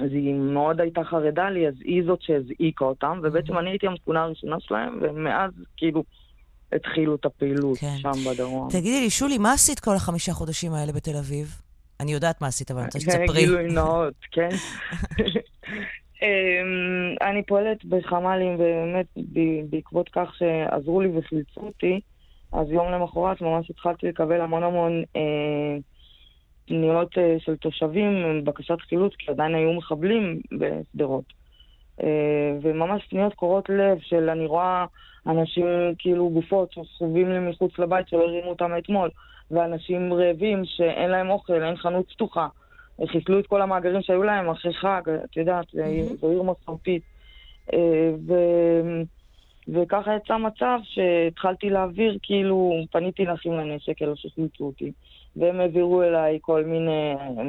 אז היא מאוד הייתה חרדה לי, אז היא זאת שהזעיקה אותם, ובעצם אני הייתי המפונה הראשונה שלהם, ומאז כאילו התחילו את הפעילות כן. שם בדרום. תגידי לי, שולי, מה עשית כל החמישה חודשים האלה בתל אביב? אני יודעת מה עשית, אבל אני רוצה שתספרי. גילוי נאות, כן. [laughs] אמ, אני פועלת בחמ"לים, ובאמת בעקבות כך שעזרו לי וחילצו אותי, אז יום למחרת ממש התחלתי לקבל המון המון אה, פניות אה, של תושבים, בקשת חילוץ, כי עדיין היו מחבלים בשדרות. אה, וממש פניות קורעות לב של אני רואה אנשים, כאילו גופות שסחובים לי מחוץ לבית שלא הרימו אותם אתמול, ואנשים רעבים שאין להם אוכל, אין חנות פתוחה. חיסלו את כל המאגרים שהיו להם אחרי חג, את יודעת, עיר- זו עיר מסורתית. אה, ו... וככה יצא מצב שהתחלתי להעביר, כאילו, פניתי לאחים לנשק, אלו שחילצו אותי, והם העבירו אליי כל מיני אה,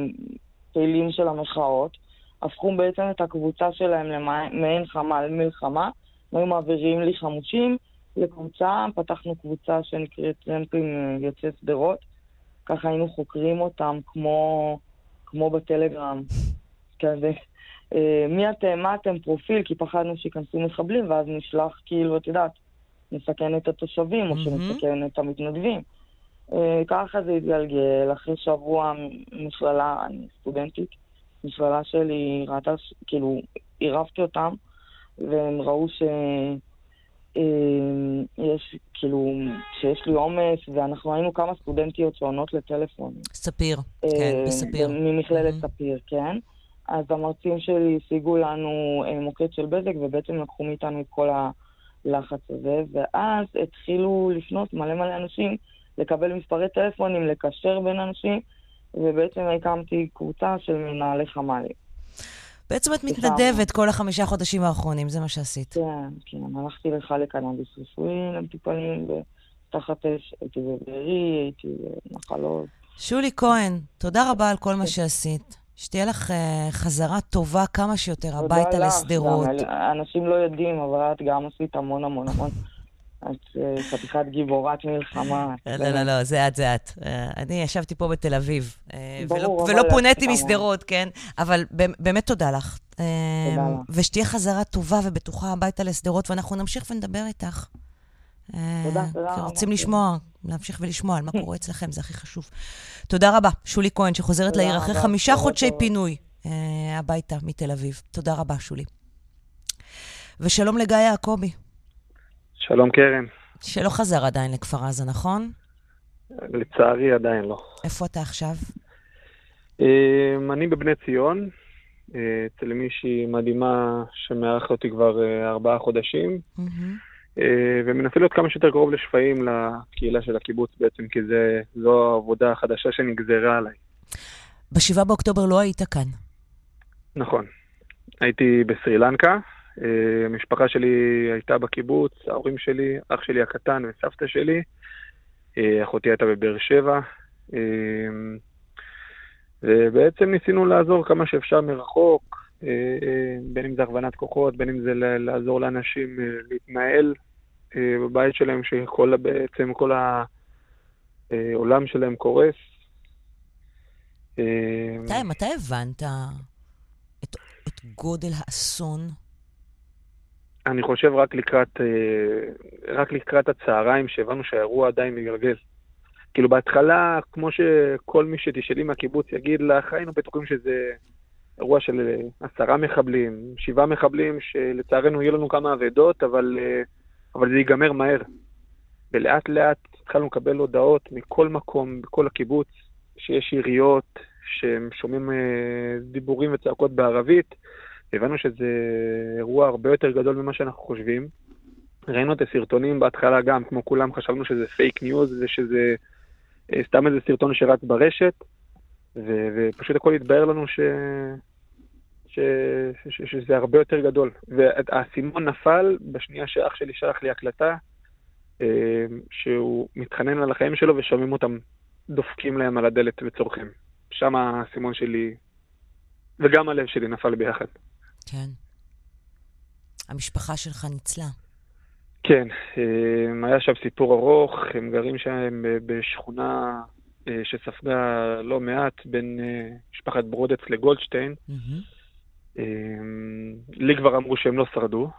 פעילים של המחאות, הפכו בעצם את הקבוצה שלהם למעין חמ"ל מלחמה, היו מעבירים לי חמושים לקבוצה, פתחנו קבוצה שנקראת טרמפים יוצאי שדרות, ככה היינו חוקרים אותם כמו, כמו בטלגרם, כזה. אה, מי אתם, מה אתם, פרופיל, כי פחדנו שייכנסו מחבלים, ואז נשלח, כאילו, את יודעת, נסכן את התושבים, או שנסכן את המתנדבים. אה, ככה זה התגלגל, אחרי שבוע מכללה, אני סטודנטית, מכללה שלי ראתה, כאילו, עירבתי אותם, והם ראו ש... אה, יש, כאילו, שיש לי עומס, ואנחנו היינו כמה סטודנטיות שעונות לטלפון. ספיר, כן, אה, בספיר. ממכללת ספיר, כן. אז המרצים שלי השיגו לנו אה, מוקד של בזק, ובעצם לקחו מאיתנו את כל הלחץ הזה, ואז התחילו לפנות מלא מלא אנשים, לקבל מספרי טלפונים, לקשר בין אנשים, ובעצם הקמתי קבוצה של מנהלי חמ"לים. בעצם את מתנדבת כל החמישה חודשים האחרונים, זה מה שעשית. כן, כן, הלכתי לך לקנאביס רפואי למטופלים, ותחת אש, הייתי בבארי, הייתי בנחלות. שולי כהן, תודה רבה על כל מה שעשית. שתהיה לך uh, חזרה טובה כמה שיותר תודה הביתה לך. לשדרות. גם אנשים לא יודעים, אבל את גם עשית המון המון המון. את אה, חתיכת גיבורת מלחמה. לא, באמת. לא, לא, זה את, זה את. אה, אני ישבתי פה בתל אביב, אה, ולא- פוניתי. משדרות, כן? אבל באמת- תודה לך. תודה לך. ושתהיה חזרה טובה ובטוחה הביתה לשדרות, ואנחנו נמשיך ונדבר איתך. תודה, תודה. רוצים לשמוע, להמשיך ולשמוע על מה קורה אצלכם, זה הכי חשוב. תודה רבה, שולי כהן, שחוזרת לעיר אחרי חמישה חודשי. פינוי הביתה מתל אביב. תודה רבה, שולי. ושלום לגיא יעקבי, שלום קרן. שלא חזר עדיין לכפר עזה, נכון? לצערי עדיין לא. איפה אתה עכשיו? אמ, אני בבני ציון, אה, אצל מישהי מדהימה שמארחת אותי כבר אה, ארבעה חודשים. אה, ומנסה להיות כמה שיותר קרוב לשפיים לקהילה של הקיבוץ בעצם, כי זה, זו העבודה החדשה שנגזרה עליי. בשבעה באוקטובר לא היית כאן. נכון. הייתי בסרי לנקה, אה, המשפחה שלי הייתה בקיבוץ, ההורים שלי, אח שלי הקטן וסבתא שלי, אה, אחותי הייתה בבאר שבע, אה, ובעצם ניסינו לעזור כמה שאפשר מרחוק, אה, אה, בין אם זה הכוונת כוחות, בין אם זה לעזור לאנשים אה, להתנהל אה, בבית שלהם, שכל בעצם כל העולם שלהם קורס. אה, מתי, מתי הבנת את, את גודל האסון? אני חושב רק לקראת, אה, רק לקראת הצהריים שהבנו שהאירוע עדיין מתגלגל. כאילו בהתחלה, כמו שכל מי שתשאלי מהקיבוץ יגיד לך, היינו בטוחים שזה אירוע של אה, עשרה מחבלים, שבעה מחבלים, שלצערנו יהיו לנו כמה אבדות, אבל, אה, אבל זה ייגמר מהר. ולאט לאט התחלנו לקבל הודעות מכל מקום, בכל הקיבוץ, שיש יריות, שהם שומעים דיבורים וצעקות בערבית. הבנו שזה אירוע הרבה יותר גדול ממה שאנחנו חושבים. ראינו את הסרטונים בהתחלה גם, כמו כולם חשבנו שזה fake news ושזה סתם איזה סרטון שרץ ברשת, ו- ופשוט הכל התבהר לנו ש... ש... ש... שזה הרבה יותר גדול. והאסימון נפל בשנייה שאח שלי שלח לי הקלטה, אה, שהוא מתחנן על החיים שלו ושומעים אותם דופקים להם על הדלת וצורכים. שם האסימון שלי, וגם הלב שלי נפל ביחד. כן. המשפחה שלך ניצלה. כן, אה, היה שם סיפור ארוך, הם גרים שם ב- בשכונה אה, שספגה לא מעט בין אה, משפחת ברודץ לגולדשטיין. אה, לי כבר אמרו שהם לא שרדו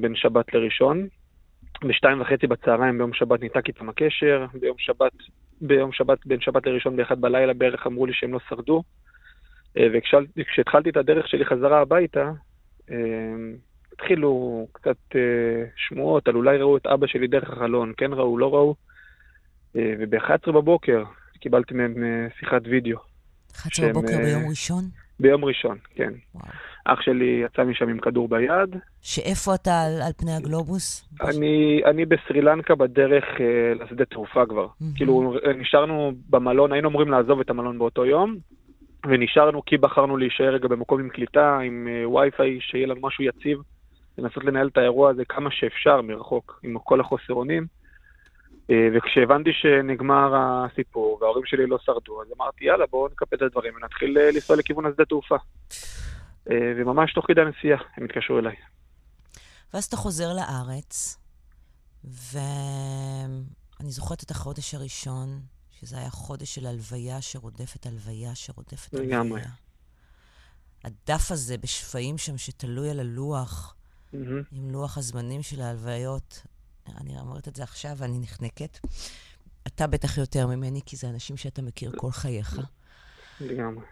בין שבת לראשון. בשתיים וחצי בצהריים ביום שבת ניתק איתם הקשר, ביום שבת, ביום שבת, בין שבת לראשון באחד בלילה בערך אמרו לי שהם לא שרדו. אה, וכשהתחלתי את הדרך שלי חזרה הביתה, אה, התחילו קצת אה, שמועות על אולי ראו את אבא שלי דרך החלון, כן ראו, לא ראו. אה, וב-11 בבוקר קיבלתי מהם אה, שיחת וידאו. 11 שהם, בבוקר ביום ראשון? ביום ראשון, כן. וואו. אח שלי יצא משם עם כדור ביד. שאיפה אתה על, על פני הגלובוס? אני, אני בסרי לנקה בדרך אה, לשדה תעופה כבר. מהמם. כאילו, נשארנו במלון, היינו אמורים לעזוב את המלון באותו יום, ונשארנו כי בחרנו להישאר רגע במקום עם קליטה, עם אה, וי-פיי, שיהיה לנו משהו יציב, לנסות לנהל את האירוע הזה כמה שאפשר מרחוק, עם כל החוסר אונים. אה, וכשהבנתי שנגמר הסיפור וההורים שלי לא שרדו, אז אמרתי, יאללה, בואו נקפל את הדברים ונתחיל אה, לנסוע לכיוון השדה תעופה. וממש תוך כדי הנסיעה הם התקשרו אליי. ואז אתה חוזר לארץ, ואני זוכרת את החודש הראשון, שזה היה חודש של הלוויה שרודפת הלוויה שרודפת לגמרי. הלוויה. הדף הזה בשפיים שם שתלוי על הלוח, מהמם. עם לוח הזמנים של ההלוויות, אני אומרת את זה עכשיו ואני נחנקת. אתה בטח יותר ממני, כי זה אנשים שאתה מכיר כל חייך. לגמרי.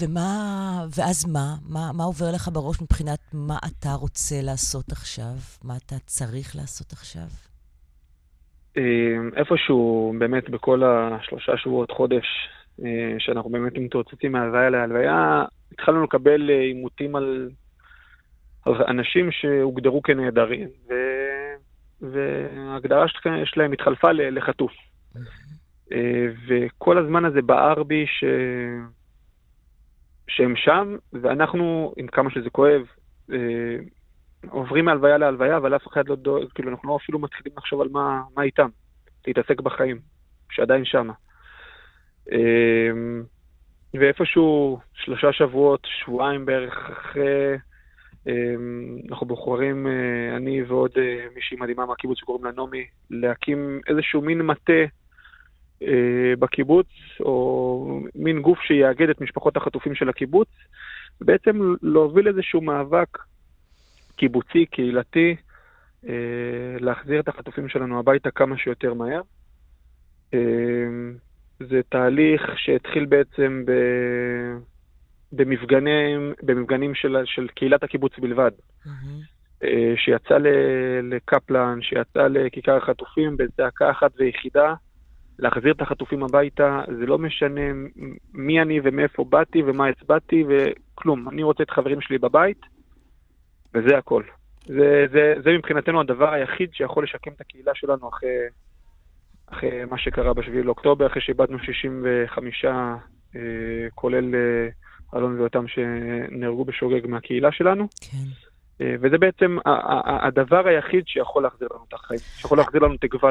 ומה, ואז מה? מה? מה עובר לך בראש מבחינת מה אתה רוצה לעשות עכשיו? מה אתה צריך לעשות עכשיו? אה, איפשהו באמת בכל השלושה שבועות, חודש, אה, שאנחנו באמת מתרוצצים מהלוויה להלוויה, התחלנו לקבל אה, עימותים על, על אנשים שהוגדרו כנעדרים, ו... וההגדרה של- שלהם התחלפה לחטוף. אה, וכל הזמן הזה בער בי ש... שהם שם, ואנחנו, עם כמה שזה כואב, עוברים מהלוויה להלוויה, אבל אף אחד לא דואג, כאילו, אנחנו לא אפילו מתחילים לחשוב על מה, מה איתם, להתעסק בחיים, שעדיין שמה. אמ, ואיפשהו שלושה שבועות, שבועיים בערך אחרי, אנחנו בוחרים, אני ועוד מישהי מדהימה מהקיבוץ שקוראים לה נעמי, להקים איזשהו מין מטה בקיבוץ, או מין גוף שיאגד את משפחות החטופים של הקיבוץ, ובעצם להוביל איזשהו מאבק קיבוצי, קהילתי, להחזיר את החטופים שלנו הביתה כמה שיותר מהר. זה תהליך שהתחיל בעצם ב... במפגנים, במפגנים של, של קהילת הקיבוץ בלבד. Mm-hmm. שיצא לקפלן, שיצא לכיכר החטופים בזעקה אחת ויחידה, להחזיר את החטופים הביתה, זה לא משנה מי אני ומאיפה באתי ומה הצבעתי וכלום. אני רוצה את חברים שלי בבית, וזה הכל. זה, זה, זה מבחינתנו הדבר היחיד שיכול לשקם את הקהילה שלנו אחרי, אחרי מה שקרה ב-7 לאוקטובר, אחרי שאיבדנו 65, אה, כולל אה, אלון ויותם שנהרגו בשוגג מהקהילה שלנו. כן. אה, וזה בעצם הדבר היחיד שיכול להחזיר לנו את החיים, שיכול להחזיר לנו תקווה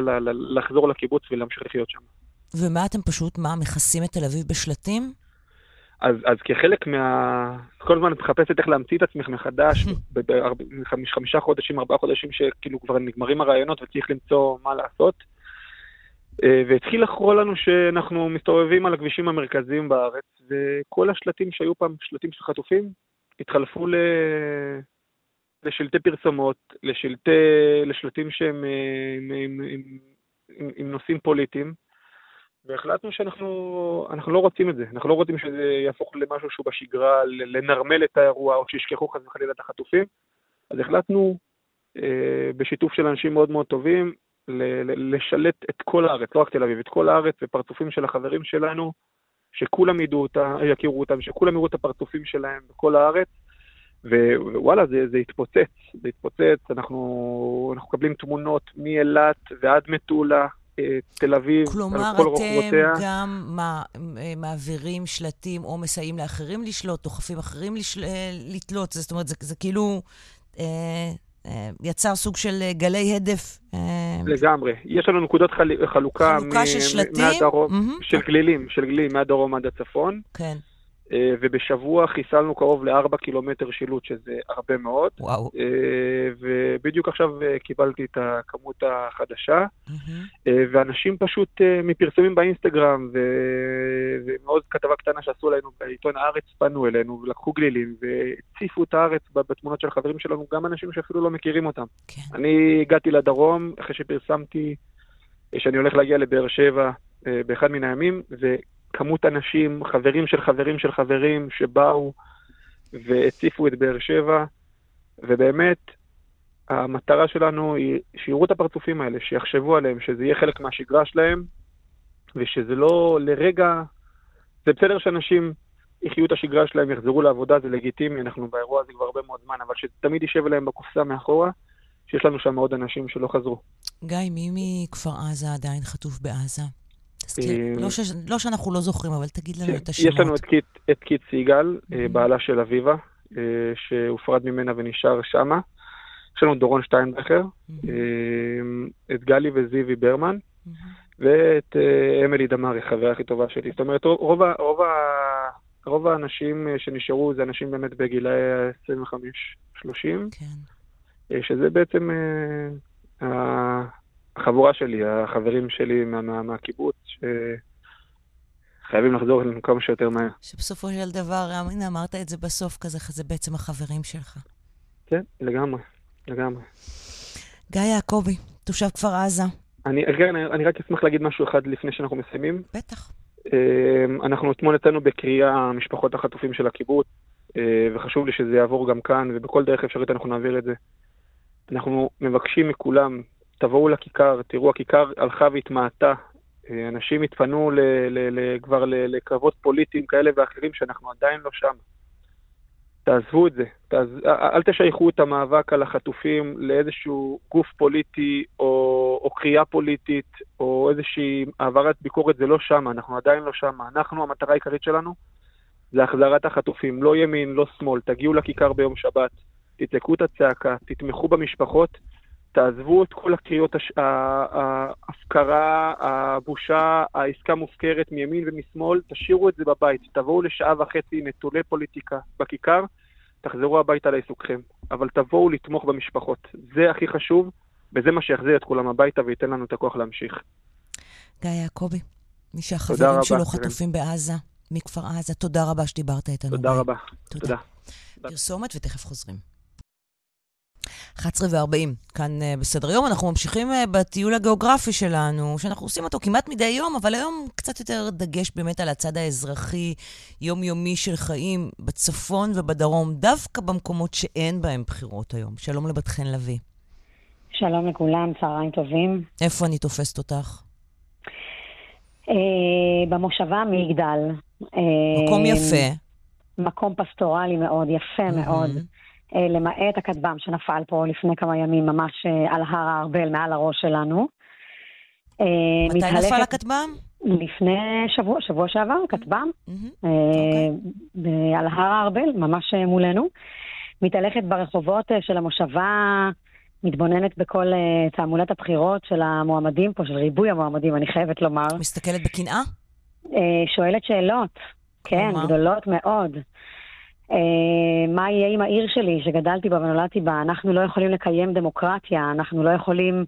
לחזור לקיבוץ ולהמשיך לחיות שם. ומה אתם פשוט, מה, מכסים את תל אביב בשלטים? אז, אז כחלק מה... כל הזמן את מחפשת איך להמציא את עצמך מחדש, [laughs] בחמישה חודשים, ארבעה חודשים שכאילו כבר נגמרים הרעיונות וצריך למצוא מה לעשות. אה, והתחיל לחרור לנו שאנחנו מסתובבים על הכבישים המרכזיים בארץ, וכל השלטים שהיו פעם שלטים של חטופים, התחלפו ל... לשלטי פרסומות, לשלטי... לשלטים שהם אה, עם, עם, עם, עם, עם נושאים פוליטיים, והחלטנו שאנחנו לא רוצים את זה, אנחנו לא רוצים שזה יהפוך למשהו שהוא בשגרה, לנרמל את האירוע, או שישכחו חס וחלילה את החטופים. אז החלטנו, אה, בשיתוף של אנשים מאוד מאוד טובים, לשלט את כל הארץ, לא רק תל אביב, את כל הארץ ופרצופים של החברים שלנו, שכולם ידעו אותה, יכירו אותם, שכולם יראו את הפרצופים שלהם בכל הארץ. ווואלה, זה, זה התפוצץ, זה התפוצץ, אנחנו, אנחנו מקבלים תמונות מאילת ועד מטולה, תל אביב, כלומר, על כל רוחבותיה. כלומר, אתם גם מה, אה, מעבירים שלטים או מסייעים לאחרים לשלוט, דוחפים אחרים לשל... אה, לתלות, זאת אומרת, זה, זה כאילו אה, אה, יצר סוג של גלי הדף. אה, לגמרי. יש לנו נקודות חל... חלוקה, חלוקה מ... של שלטים? מהדרום, mm-hmm. של גלילים, של גלילים, מהדרום עד הצפון. כן. אה, ובשבוע חיסלנו קרוב לארבע קילומטר שילוט, שזה הרבה מאוד. וואו. אה, ובדיוק עכשיו אה, קיבלתי את הכמות החדשה, mm-hmm. ואנשים פשוט מפרסומים באינסטגרם, ומעוד כתבה קטנה שעשו עלינו בעיתון הארץ, פנו אלינו ולקחו גלילים, והציפו את הארץ בתמונות של החברים שלנו, גם אנשים שאפילו לא מכירים אותם. כן. אני הגעתי לדרום אחרי שפרסמתי שאני הולך להגיע לבאר שבע באחד מן הימים, ו... כמות אנשים, חברים של חברים של חברים, שבאו והציפו את באר שבע, ובאמת, המטרה שלנו היא שיראו את הפרצופים האלה, שיחשבו עליהם, שזה יהיה חלק מהשגרה שלהם, ושזה לא לרגע... זה בסדר שאנשים יחיו את השגרה שלהם, יחזרו לעבודה, זה לגיטימי, אנחנו באירוע הזה כבר הרבה מאוד זמן, אבל שתמיד יישב להם בקופסה מאחורה, שיש לנו שם עוד אנשים שלא חזרו. גיא, מי מכפר עזה עדיין חטוף בעזה? תזכיר, לא, ש... לא שאנחנו לא זוכרים, אבל תגיד לנו את השמות. יש לנו את קית', את קית' סיגל, mm-hmm. בעלה של אביבה, אה, שהופרד ממנה ונשאר שמה. יש לנו דורון שטיינברכר. את גלי וזיוי ברמן. ואת אמילי דמארי, חברה הכי טובה שלי. זאת אומרת, רוב, רוב, רוב האנשים שנשארו זה אנשים באמת בגילאי 25-30, כן. שזה בעצם החבורה שלי, החברים שלי מה, מה, מהקיבוץ, שחייבים לחזור אלינו כמה שיותר מהר. שבסופו של דבר, הנה, אמרת את זה בסוף כזה, זה בעצם החברים שלך. כן, לגמרי, לגמרי. גיא יעקבי, תושב כפר עזה. אני, כן, אני, אני רק אשמח להגיד משהו אחד לפני שאנחנו מסיימים. בטח. אמ, אנחנו אתמול יצאנו בקריאה משפחות החטופים של הקיבוץ, אה, וחשוב לי שזה יעבור גם כאן, ובכל דרך אפשרית אנחנו נעביר את זה. אנחנו מבקשים מכולם תבואו לכיכר, תראו, הכיכר הלכה והתמעטה. אנשים התפנו ל, ל, ל, כבר לקרבות פוליטיים כאלה ואחרים שאנחנו עדיין לא שם. תעזבו את זה. תעז... אל תשייכו את המאבק על החטופים לאיזשהו גוף פוליטי או, או קריאה פוליטית או איזושהי העברת ביקורת, זה לא שם, אנחנו עדיין לא שם. אנחנו, המטרה העיקרית שלנו זה החזרת החטופים, לא ימין, לא שמאל. תגיעו לכיכר ביום שבת, תצעקו את הצעקה, תתמכו במשפחות. תעזבו את כל הקריאות, הש- ההפקרה, הבושה, העסקה מופקרת מימין ומשמאל, תשאירו את זה בבית. תבואו לשעה וחצי נטולי פוליטיקה בכיכר, תחזרו הביתה לעיסוקכם. אבל תבואו לתמוך במשפחות. זה הכי חשוב, וזה מה שיחזיר את כולם הביתה וייתן לנו את הכוח להמשיך. גיא יעקבי, מי שהחברים שלו. חטופים בעזה, מכפר עזה, תודה רבה שדיברת איתנו. תודה. רבה. תודה. פרסומת ותכף חוזרים. 11 ו-40, כאן uh, בסדר יום. אנחנו ממשיכים uh, בטיול הגיאוגרפי שלנו, שאנחנו עושים אותו כמעט מדי יום, אבל היום קצת יותר דגש באמת על הצד האזרחי, יומיומי של חיים בצפון ובדרום, דווקא במקומות שאין בהם בחירות היום. שלום לבת חן לביא. שלום לכולם, צהריים טובים. איפה אני תופסת אותך? אה, במושבה מגדל. אה, מקום יפה. מקום פסטורלי מאוד, יפה מאוד. אה, למעט הכטב"ם שנפל פה לפני כמה ימים, ממש אה, על הר הארבל, מעל הראש שלנו. אה, מתי מתהלכת- נפל הכטב"ם? לפני שבוע, שבוע שעבר, כטב"ם, אה, ב- על הר הארבל, ממש מולנו. מתהלכת ברחובות של המושבה, מתבוננת בכל תעמולת הבחירות של המועמדים פה, של ריבוי המועמדים, אני חייבת לומר. מסתכלת בקנאה? אה, שואלת שאלות, כן? גדולות מאוד. אה, מה יהיה עם העיר שלי שגדלתי בה ונולדתי בה? אנחנו לא יכולים לקיים דמוקרטיה, אנחנו לא יכולים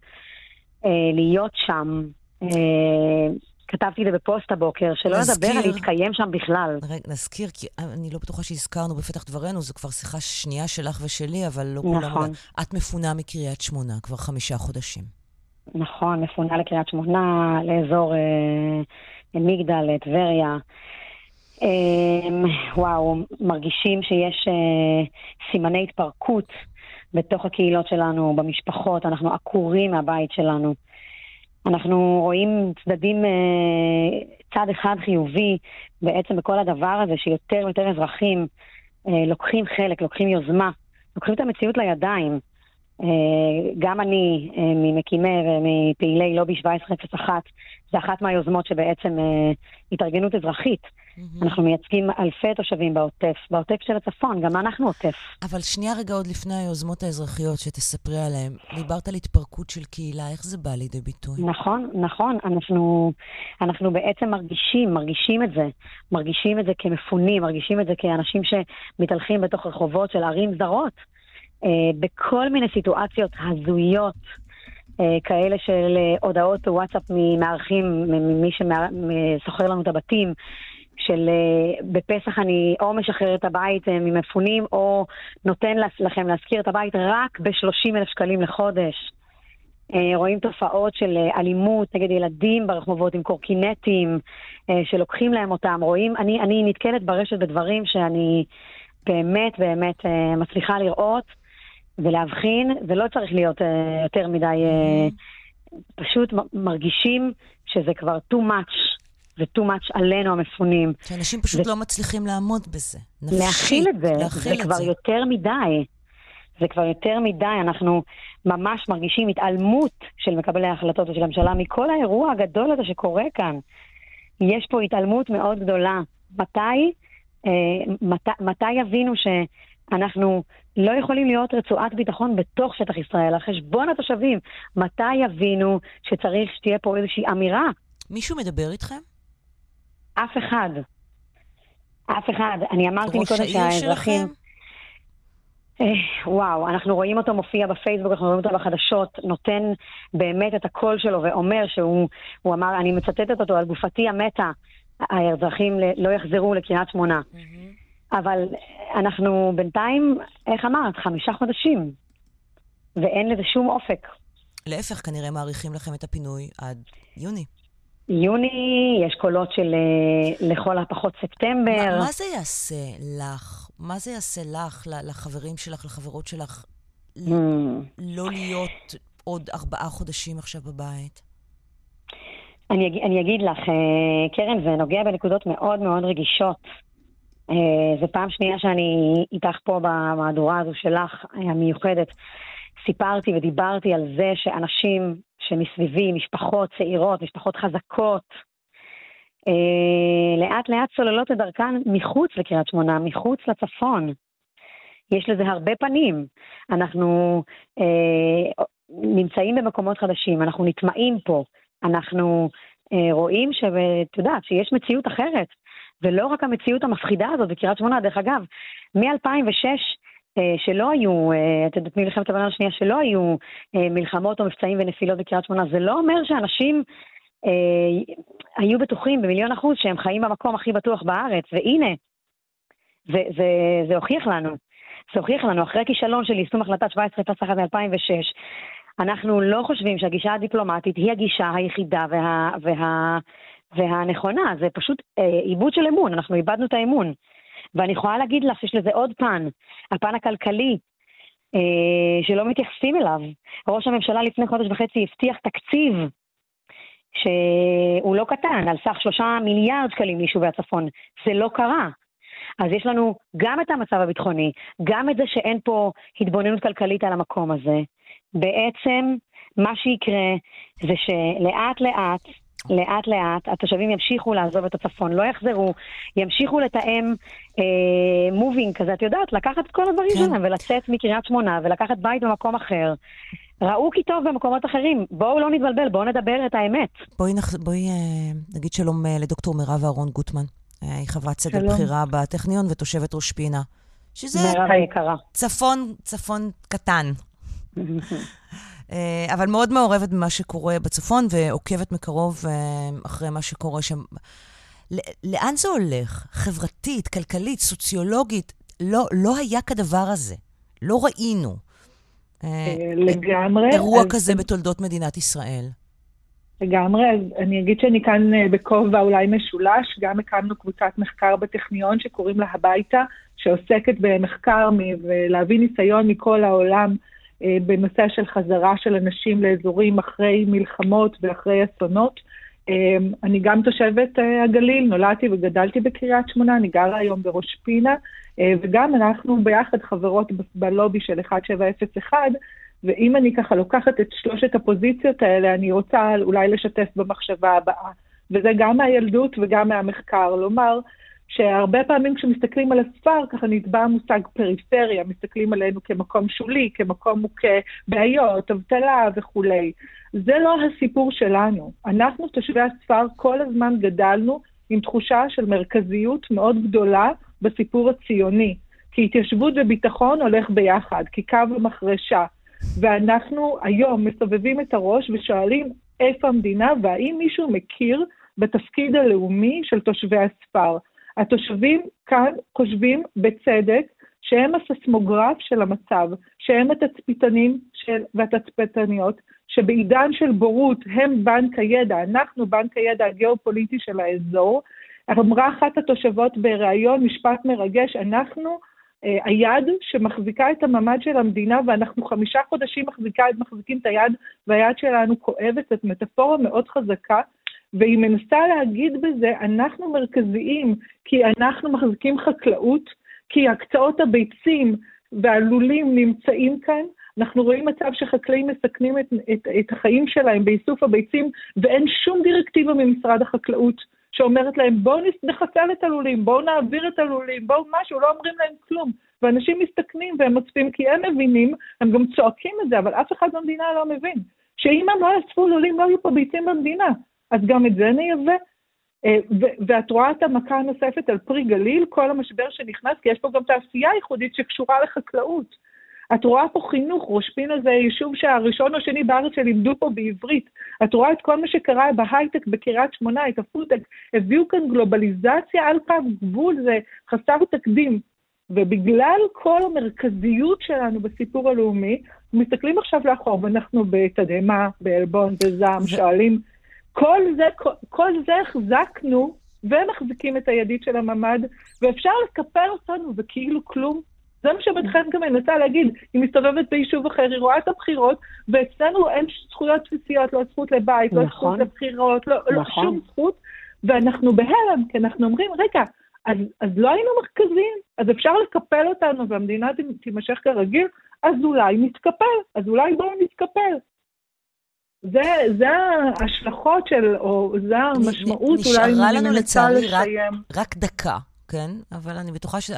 אה, להיות שם. אה, כתבתי את זה בפוסט הבוקר, שלא נזכיר- לדבר על להתקיים שם בכלל. רגע, נזכיר, כי אני לא בטוחה שהזכרנו בפתח דברינו, זו כבר שיחה שנייה שלך ושלי, אבל לא כולם... נכון. את מפונה מקריית שמונה כבר חמישה חודשים. נכון, מפונה לקריית שמונה, לאזור אה, מגדל, טבריה. אה, וואו, מרגישים שיש אה, סימני התפרקות בתוך הקהילות שלנו, במשפחות, אנחנו עקורים מהבית שלנו. אנחנו רואים צדדים, אה, צד אחד חיובי בעצם בכל הדבר הזה, שיותר ויותר אזרחים אה, לוקחים חלק, לוקחים יוזמה, לוקחים את המציאות לידיים. גם אני, ממקימי ומפעילי לובי 1701, זה אחת מהיוזמות שבעצם התארגנות אזרחית. אנחנו מייצגים אלפי תושבים בעוטף, בעוטף של הצפון, גם אנחנו עוטף. אבל שנייה רגע עוד לפני היוזמות האזרחיות שתספרי עליהן, דיברת על התפרקות של קהילה, איך זה בא לידי ביטוי? נכון, נכון, אנחנו, אנחנו בעצם מרגישים, מרגישים את זה, מרגישים את זה כמפונים, מרגישים את זה כאנשים שמתהלכים בתוך רחובות של ערים זרות, אה, בכל מיני סיטואציות הזויות. אה, כאלה של אה, הודעות וואטסאפ ממארחים, ממי ששוכר לנו את הבתים, של אה, בפסח אני או משחרר את הבית אה, ממפונים, או נותן לכם להשכיר את הבית רק ב-30 אלף שקלים לחודש. אה, רואים תופעות של אלימות נגד ילדים ברחובות עם קורקינטים, שלוקחים להם אותם. רואים, אני, אני נתקלת ברשת בדברים שאני באמת באמת מצליחה לראות ולהבחין, ולא צריך להיות יותר מדי, אה, פשוט מרגישים שזה כבר too much. זה too much עלינו המפונים. שאנשים פשוט זה- לא מצליחים לעמוד בזה. נפשית, להכיל את זה, להכיל זה את כבר זה. יותר מדי. זה כבר יותר מדי, אנחנו ממש מרגישים התעלמות של מקבלי ההחלטות ושל הממשלה מכל האירוע הגדול הזה שקורה כאן. יש פה התעלמות מאוד גדולה. מתי, אה, מת, מתי יבינו שאנחנו לא יכולים להיות רצועת ביטחון בתוך שטח ישראל, על חשבון התושבים? מתי יבינו שצריך שתהיה פה איזושהי אמירה? מישהו מדבר איתכם? אף אחד. אף אחד. אני אמרתי מקודם שהאזרחים... אה, וואו, אנחנו רואים אותו מופיע בפייסבוק, אנחנו רואים אותו בחדשות, נותן באמת את הקול שלו ואומר שהוא, הוא אמר, אני מצטטת אותו, על גופתי המתה, האזרחים לא יחזרו לקריית שמונה. אבל אנחנו בינתיים, איך אמרת, חמישה חודשים, ואין לזה שום אופק. להפך, כנראה מעריכים לכם את הפינוי עד יוני. יוני, יש קולות של אה, לכל הפחות ספטמבר. מה, מה זה יעשה לך? מה זה יעשה לך, לחברים שלך, לחברות שלך, Hmm. לא להיות עוד ארבעה חודשים עכשיו בבית? אני, אני אגיד לך, אה, קרן, זה נוגע בנקודות מאוד מאוד רגישות. אה, זו פעם שנייה שאני איתך פה במהדורה הזו שלך, המיוחדת. סיפרתי ודיברתי על זה שאנשים שמסביבי, משפחות צעירות, משפחות חזקות, אה, לאט לאט סוללות את דרכן מחוץ לקריית שמונה, מחוץ לצפון. יש לזה הרבה פנים. אנחנו אה, נמצאים במקומות חדשים, אנחנו נטמעים פה, אנחנו אה, רואים שאת יודעת, שיש מציאות אחרת, ולא רק המציאות המפחידה הזאת בקריית שמונה, דרך אגב, מ-2006, אה, שלא היו, אה, את יודעת, מלחמת לבנון השנייה, שלא היו אה, מלחמות או מבצעים ונפילות בקריית שמונה, זה לא אומר שאנשים אה, היו בטוחים במיליון אחוז שהם חיים במקום הכי בטוח בארץ, והנה, זה, זה, זה הוכיח לנו. זה הוכיח לנו, אחרי הכישלון של יישום החלטת 1701 מ-2006, אנחנו לא חושבים שהגישה הדיפלומטית היא הגישה היחידה וה, וה, והנכונה, זה פשוט אה, עיבוד של אמון, אנחנו איבדנו את האמון. ואני יכולה להגיד לך שיש לזה עוד פן, הפן הכלכלי, אה, שלא מתייחסים אליו. ראש הממשלה לפני חודש וחצי הבטיח תקציב שהוא לא קטן, על סך שלושה מיליארד שקלים ליישובי הצפון. זה לא קרה. אז יש לנו גם את המצב הביטחוני, גם את זה שאין פה התבוננות כלכלית על המקום הזה. בעצם מה שיקרה זה שלאט לאט, לאט לאט התושבים ימשיכו לעזוב את הצפון, לא יחזרו, ימשיכו לתאם מובינג אה, כזה, את יודעת, לקחת את כל הדברים כן. שלהם ולצאת מקריית שמונה ולקחת בית במקום אחר. ראו כי טוב במקומות אחרים, בואו לא נתבלבל, בואו נדבר את האמת. בואי, נח... בואי אה, נגיד שלום אה, לדוקטור מירב אהרון גוטמן. אה, היא חברת סגל בכירה בטכניון ותושבת ראש פינה. שזה... מירב היקרה. צפון, צפון קטן. [laughs] אה, אבל מאוד מעורבת במה שקורה בצפון ועוקבת מקרוב אה, אחרי מה שקורה שם. לאן זה הולך? חברתית, כלכלית, סוציולוגית? לא, לא היה כדבר הזה. לא ראינו. לגמרי. אירוע כזה בתולדות מדינת ישראל. לגמרי, אז אני אגיד שאני כאן אה, בכובע אולי משולש, גם הקמנו קבוצת מחקר בטכניון שקוראים לה הביתה, שעוסקת במחקר ולהביא ניסיון מכל העולם אה, בנושא של חזרה של אנשים לאזורים אחרי מלחמות ואחרי אסונות. אה, אני גם תושבת הגליל, נולדתי וגדלתי בקריית שמונה, אני גרה היום בראש פינה, וגם אנחנו ביחד חברות בלובי של 1701, ואם אני ככה לוקחת את שלושת הפוזיציות האלה, אני רוצה אולי לשתף במחשבה הבאה. וזה גם מהילדות וגם מהמחקר. לומר שהרבה פעמים כשמסתכלים על הספר, ככה נתבע המושג פריפריה, מסתכלים עלינו כמקום שולי, כמקום מוכה בעיות, אבטלה וכולי. זה לא הסיפור שלנו. אנחנו, תושבי הספר, כל הזמן גדלנו עם תחושה של מרכזיות מאוד גדולה בסיפור הציוני. כי התיישבות וביטחון הולך ביחד, כי קו המחרשה. ואנחנו היום מסובבים את הראש ושואלים איפה המדינה והאם מישהו מכיר בתפקיד הלאומי של תושבי הספר. התושבים כאן חושבים בצדק שהם הססמוגרף של המצב, שהם התצפיתנים של, והתצפיתניות, שבעידן של בורות הם בנק הידע, אנחנו בנק הידע הגיאופוליטי של האזור. אמרה אחת התושבות בריאיון, משפט מרגש, אנחנו אה, היד שמחזיקה את הממ"ד של המדינה, ואנחנו חמישה חודשים מחזיקה, מחזיקים את היד, והיד שלנו כואבת, זאת מטאפורה מאוד חזקה, והיא מנסה להגיד בזה, אנחנו מרכזיים, כי אנחנו מחזיקים חקלאות, כי הקצאות הביצים והלולים נמצאים כאן, אנחנו רואים מצב שחקלאים מסכנים את, את, את החיים שלהם באיסוף הביצים, ואין שום דירקטיבה ממשרד החקלאות שאומרת להם, בואו נחסל את הלולים, בואו נעביר את הלולים, בואו משהו, לא אומרים להם כלום. ואנשים מסתכנים והם אוספים כי הם מבינים, הם גם צועקים את זה, אבל אף אחד במדינה לא מבין. שאם הם לא יאספו לולים, לא יהיו פה ביצים במדינה. אז גם את זה נייבא. אה, ואת רואה את המכה הנוספת על פרי גליל, כל המשבר שנכנס, כי יש פה גם תעשייה ייחודית שקשורה לחקלאות. את רואה פה חינוך, ראש פינה זה יישוב שהראשון או שני בארץ שלימדו פה בעברית. את רואה את כל מה שקרה בהייטק בקריית שמונה, את הפודטק, הביאו כאן גלובליזציה על קו גבול, זה חסר תקדים. ובגלל כל המרכזיות שלנו בסיפור הלאומי, מסתכלים עכשיו לאחור, ואנחנו בתדהמה, בעלבון, בזעם. שואלים, כל זה, כל, כל זה החזקנו ומחזיקים את הידית של הממ"ד, ואפשר לקפל אותנו וכאילו כלום. זה מה שבת חן גם מנסה להגיד. היא מסתובבת ביישוב אחר, היא רואה את הבחירות, ואצלנו אין זכויות בסיסיות, לא זכות לבית, לא זכות נכון. לבחירות, לא, לא נכון. שום זכות, ואנחנו בהלם, כי אנחנו אומרים, רגע, אז, אז לא היינו מרכזיים, אז אפשר לקפל אותנו והמדינה תימשך כרגיל, אז אולי נתקפל, אז אולי בואו נתקפל. זה, זה ההשלכות של, או זה המשמעות, אולי אני מנסה לסיים. רק, רק דקה. כן, אבל אני בטוחה ש...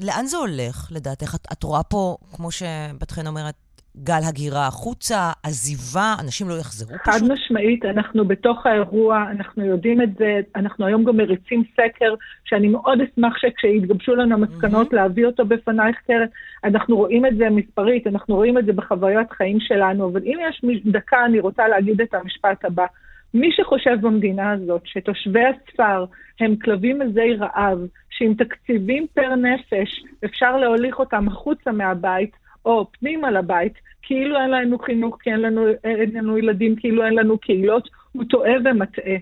לאן זה הולך, לדעתך? את, את רואה פה, כמו שבת חן אומרת, גל הגירה החוצה, עזיבה, אנשים לא יחזרו חד פשוט? חד משמעית, אנחנו בתוך האירוע, אנחנו יודעים את זה, אנחנו היום גם מריצים סקר, שאני מאוד אשמח שכשיתגבשו לנו המסקנות, mm-hmm. להביא אותו בפנייך קרן. אנחנו רואים את זה מספרית, אנחנו רואים את זה בחוויות חיים שלנו, אבל אם יש דקה, אני רוצה להגיד את המשפט הבא. מי שחושב במדינה הזאת שתושבי הספר הם כלבים מזי רעב, שעם תקציבים פר נפש אפשר להוליך אותם החוצה מהבית, או פנימה לבית, כאילו אין לנו חינוך, כי אין לנו, אין לנו ילדים, כאילו אין לנו קהילות, הוא טועה ומטעה.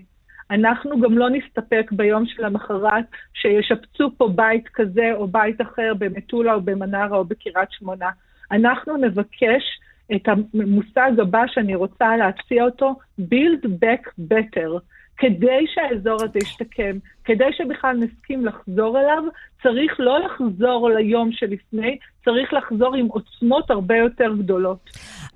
אנחנו גם לא נסתפק ביום של המחרת שישפצו פה בית כזה או בית אחר במטולה או במנרה או בקריית שמונה. אנחנו נבקש את המושג הבא שאני רוצה להציע אותו, Build Back Better. כדי שהאזור הזה ישתקם, כדי שבכלל נסכים לחזור אליו, צריך לא לחזור ליום שלפני, צריך לחזור עם עוצמות הרבה יותר גדולות.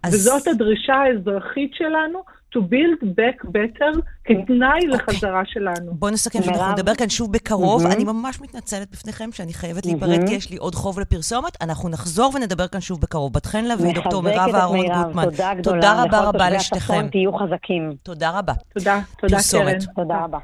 אז... וזאת הדרישה האזרחית שלנו, to build back better כתנאי okay. לחזרה שלנו. בואו נסכם שאנחנו נדבר כאן שוב בקרוב. Mm-hmm. אני ממש מתנצלת בפניכם שאני חייבת להיפרד mm-hmm. כי יש לי עוד חוב לפרסומת. אנחנו נחזור ונדבר כאן שוב בקרוב. בת חן לביא, דוקטור מירב אהרון גוטמן. תודה גדולה. תודה רבה רבה לשתיכם. תהיו חזקים. תודה רבה. תודה, תודה קרן. תודה רבה.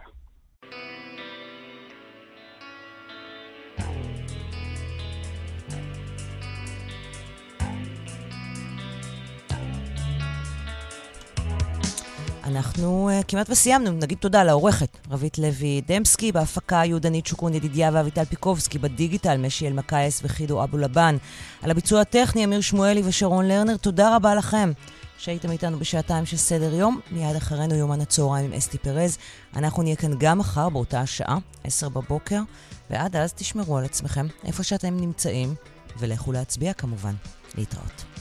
אנחנו uh, כמעט וסיימנו, נגיד תודה לעורכת רבית לוי דמסקי, בהפקה יהודנית שוקרון ידידיה ואביטל פיקובסקי, בדיגיטל משי אלמקייס וחידו אבו לבן, על הביצוע הטכני אמיר שמואלי ושרון לרנר, תודה רבה לכם שהייתם איתנו בשעתיים של סדר יום. מיד אחרינו יומן הצהריים עם אסתי פרז. אנחנו נהיה כאן גם מחר באותה השעה, עשר בבוקר, ועד אז תשמרו על עצמכם איפה שאתם נמצאים, ולכו להצביע כמובן. להתראות.